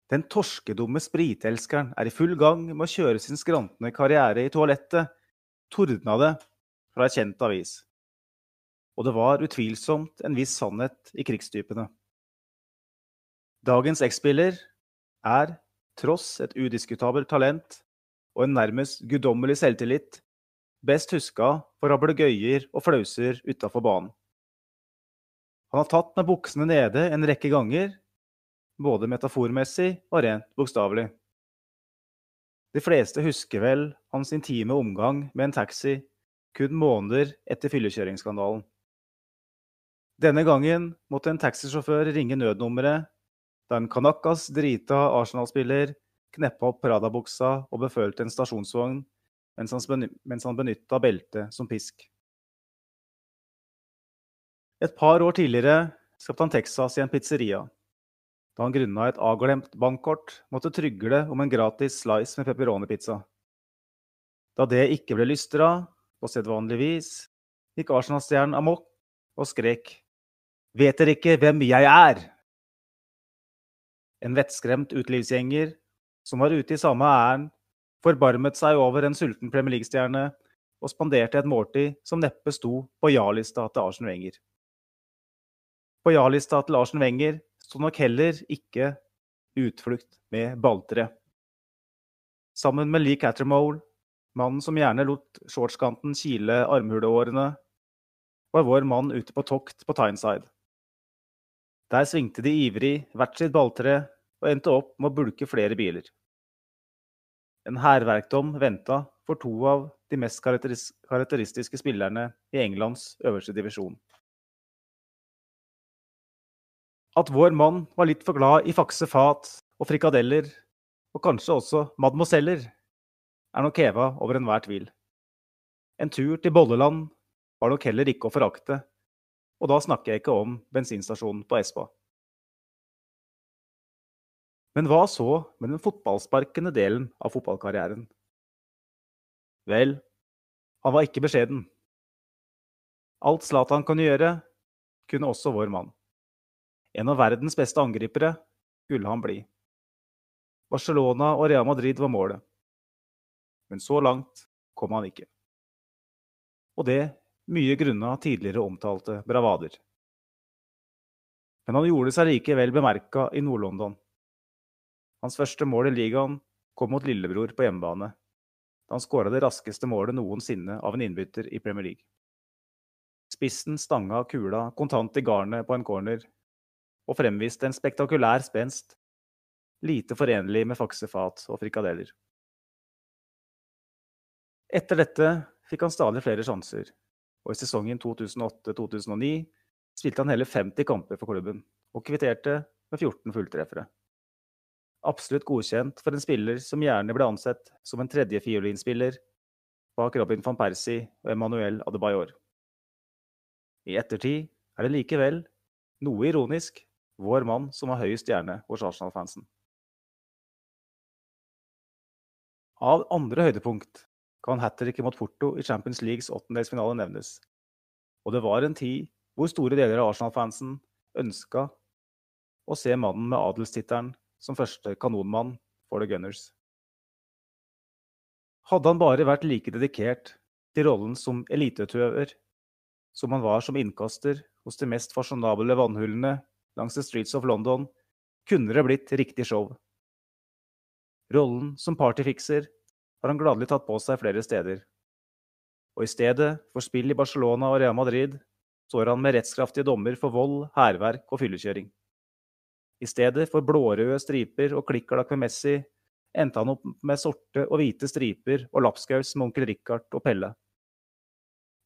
Den torskedumme spritelskeren er i full gang med å kjøre sin skrantende karriere i toalettet, tordna det fra ei kjent avis. Og det var utvilsomt en viss sannhet i krigstypene. Dagens X-spiller er, tross et udiskutabelt talent, og en nærmest guddommelig selvtillit, best huska for rablegøyer og flauser utafor banen. Han har tatt med buksene nede en rekke ganger, både metaformessig og rent bokstavelig. De fleste husker vel hans intime omgang med en taxi kun måneder etter fyllekjøringsskandalen. Denne gangen måtte en taxisjåfør ringe nødnummeret da en Kanakas drita Arsenal-spiller kneppa opp Prada-buksa og befølte en stasjonsvogn mens han, benytta beltet som pisk. Et par år tidligere skapte han Texas i en pizzeria. Da han grunna et avglemt bankkort, måtte trygle om en gratis slice med pepperoni-pizza. Da det ikke ble lystra, på sedvanlig vis, gikk Arsenal-stjernen amok og skrek Vet dere ikke hvem jeg er? En vettskremt utelivsgjenger som var ute i samme ærend, forbarmet seg over en sulten Premier League-stjerne og spanderte et måltid som neppe sto på ja-lista til Arsen Wenger. På ja-lista til Arsen Wenger sto nok heller ikke utflukt med balltre. Sammen med Lee Cattermole, mannen som gjerne lot shortskanten kile armhuleårene, var vår mann ute på tokt på Tyneside. Der svingte de ivrig hvert sitt balltre og endte opp med å bulke flere biler. En hærverkdom venta for to av de mest karakteristiske spillerne i Englands øverste divisjon. At vår mann var litt for glad i fakse fat og frikadeller, og kanskje også mademoiseller, er nok heva over enhver tvil. En tur til Bolleland var nok heller ikke å forakte, og da snakker jeg ikke om bensinstasjonen på Espa. Men hva så med den fotballsparkende delen av fotballkarrieren? Vel, han var ikke beskjeden. Alt Zlatan kunne gjøre, kunne også vår mann. En av verdens beste angripere skulle han bli. Barcelona og Real Madrid var målet. Men så langt kom han ikke. Og det mye grunna tidligere omtalte bravader. Men han gjorde seg likevel bemerka i Nord-London. Hans første mål i ligaen kom mot lillebror på hjemmebane, da han skåra det raskeste målet noensinne av en innbytter i Premier League. Spissen stanga kula kontant i garnet på en corner, og fremviste en spektakulær spenst, lite forenlig med faksefat og frikadeller. Etter dette fikk han stadig flere sjanser, og i sesongen 2008-2009 spilte han hele 50 kamper for klubben, og kvitterte med 14 fulltreffere. Absolutt godkjent for en spiller som gjerne ble ansett som en tredje fiolinspiller bak Robin van Persie og Emmanuel Adebayor. I ettertid er det likevel, noe ironisk, vår mann som har høyest stjerne hos Arsenal-fansen. Av andre høydepunkt kan hat tricket mot Porto i Champions Leagues åttendelsfinale nevnes. Og det var en tid hvor store deler av Arsenal-fansen ønska å se mannen med adelstittelen som første kanonmann for The Gunners. Hadde han bare vært like dedikert til rollen som eliteutøver som han var som innkaster hos de mest fasjonable vannhullene langs the streets of London, kunne det blitt riktig show. Rollen som partyfikser har han gladelig tatt på seg flere steder. Og i stedet for spill i Barcelona og Real Madrid står han med rettskraftige dommer for vold, hærverk og fyllekjøring. I stedet for blårøde striper og klikkalakk med Messi endte han opp med sorte og hvite striper og lapskaus med onkel Richard og Pelle.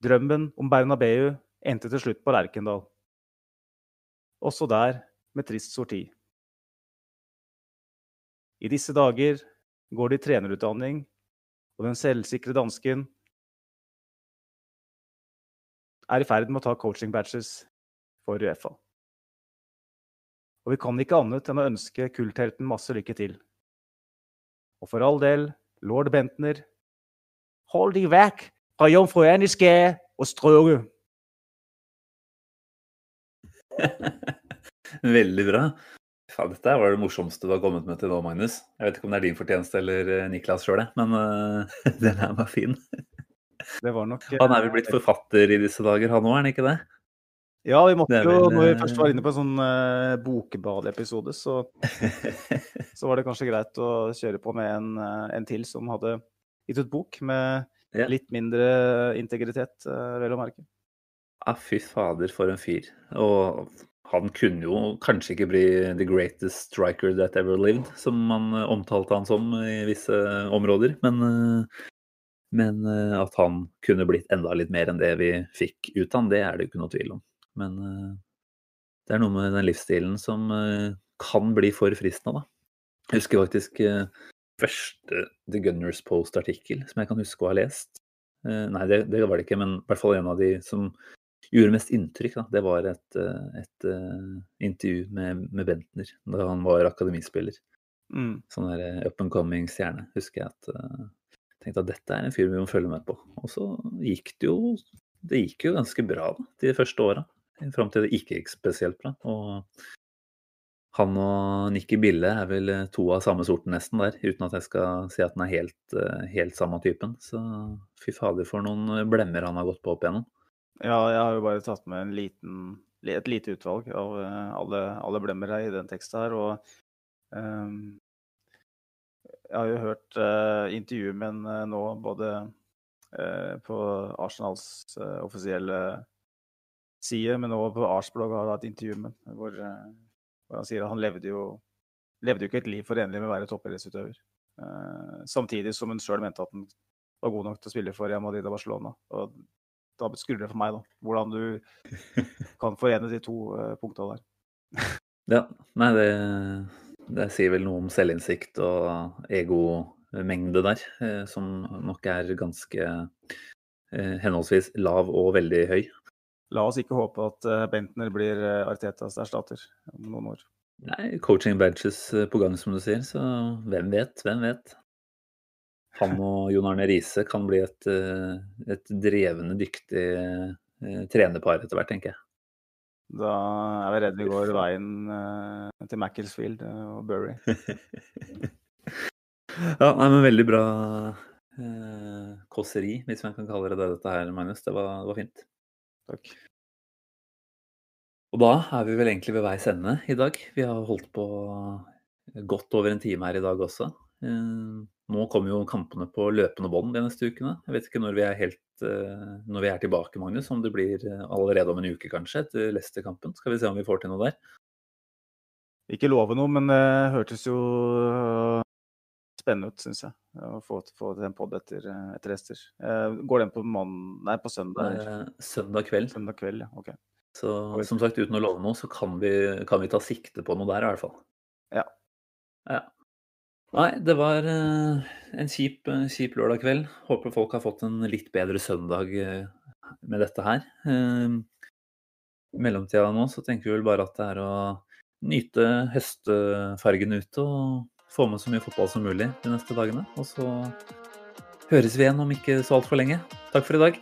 Drømmen om Bernabeu endte til slutt på Lerkendal. Også der med trist sorti. I disse dager går det i trenerutdanning og den selvsikre dansken er i ferd med å ta coaching-badges for Uefa. Og vi kan ikke annet enn å ønske kulthelten masse lykke til. Og for all del, lord Bentner, hold deg vekk fra jomfru Anniske og Strøge. (laughs) Veldig bra. Faen, dette var det morsomste du har kommet med til nå, Magnus. Jeg vet ikke om det er din fortjeneste eller eh, Niklas sjøl, men uh, (laughs) den her var fin. Det var nok Han er vel blitt forfatter i disse dager, han òg, er han ikke det? Ja, vi måtte er jo, når vi eh, først var inne på en sånn uh, bokbadeepisode, så, (laughs) så var det kanskje greit å kjøre på med en, eh, en til som hadde gitt ut bok med litt mindre integritet, uh, vel å merke. Ja, fy fader, for en fyr. Og han kunne jo kanskje ikke bli the greatest striker that ever lived, som man eh, omtalte han som i visse områder. Men, eh, men eh, at han kunne blitt enda litt mer enn det vi fikk ut han, det er det jo ikke noe tvil om. Men det er noe med den livsstilen som kan bli for fristende, da. Jeg husker faktisk første The Gunners Post-artikkel som jeg kan huske å ha lest. Nei, det, det var det ikke, men i hvert fall en av de som gjorde mest inntrykk, da, det var et, et, et eh, intervju med, med Bentner da han var akademispiller. Mm. Sånn der eh, up and coming stjerne. Husker jeg at jeg tenkte at dette er en fyr vi må følge med på. Og så gikk det jo det gikk jo ganske bra da, de første åra. Fram til det ikke gikk spesielt bra. Og han og Nikki Bille er vel eh, to av samme sorten nesten der, uten at jeg skal si at den er helt, eh, helt samme typen. Så fy fader for noen blemmer han har gått på opp igjennom. Ja, jeg har jo bare tatt med en liten, et lite utvalg av eh, alle, alle blemmer her i den teksten her. Og um, jeg har jo hørt uh, intervjuer med en uh, nå både uh, på Arsenals eh, offisielle side, men også på Arsblogg har jeg hatt intervju med hvor, eh, hvor han sier at han levde jo levde jo ikke et liv forenlig med å være toppidrettsutøver. Eh, samtidig som hun sjøl mente at han var god nok til å spille for Real Madrid og Barcelona. Og da skrur det for meg, da. Hvordan du kan forene de to uh, punktene der. Ja, nei, det, det, sier vel noe om selvinnsikt og egomengde der, eh, som nok er ganske eh, henholdsvis lav og veldig høy. La oss ikke håpe at Bentner blir Artetas erstatter om noen år. Nei, coaching badges på gang, som du sier, så hvem vet, hvem vet. Han og Jon Arne Riise kan bli et, et drevende dyktig trenerpar etter hvert, tenker jeg. Da er vi redd vi går veien uh, til Macclesfield og Bury. (laughs) ja, nei, men veldig bra eh, kåseri, hvis man kan kalle det det, dette her, Magnus. Det var, det var, fint. Takk. Og da er vi vel egentlig ved veis ende i dag. Vi har holdt på godt over en time her i dag også. Uh, nå kommer jo kampene på løpende bånd de neste ukene. Jeg vet ikke når vi er, helt, uh, når vi er tilbake, Magnus. Om det blir eh, allerede om en uke, kanskje, etter Leicester-kampen. Skal vi se om vi får til noe der. Ikke love noe, men det hørtes jo spennende ut, syns jeg. Å få, få til en pod etter, etter Leicester. Går den på, mann, nei, på søndag? søndag kveld. Søndag kveld, ja, ok. Så som sagt, uten å love noe, så kan vi, kan vi ta sikte på noe der, i hvert fall. Ja. ja. Nei, det var uh, en kjip, uh, kjip, lørdag kveld. Håper folk har fått en litt bedre søndag uh, med dette her. I mellomtida nå så tenker vi vel bare at det er å nyte høstfargen ute og få med så mye fotball som mulig de neste dagene. Og så høres vi igjen om ikke så altfor lenge. Takk for i dag.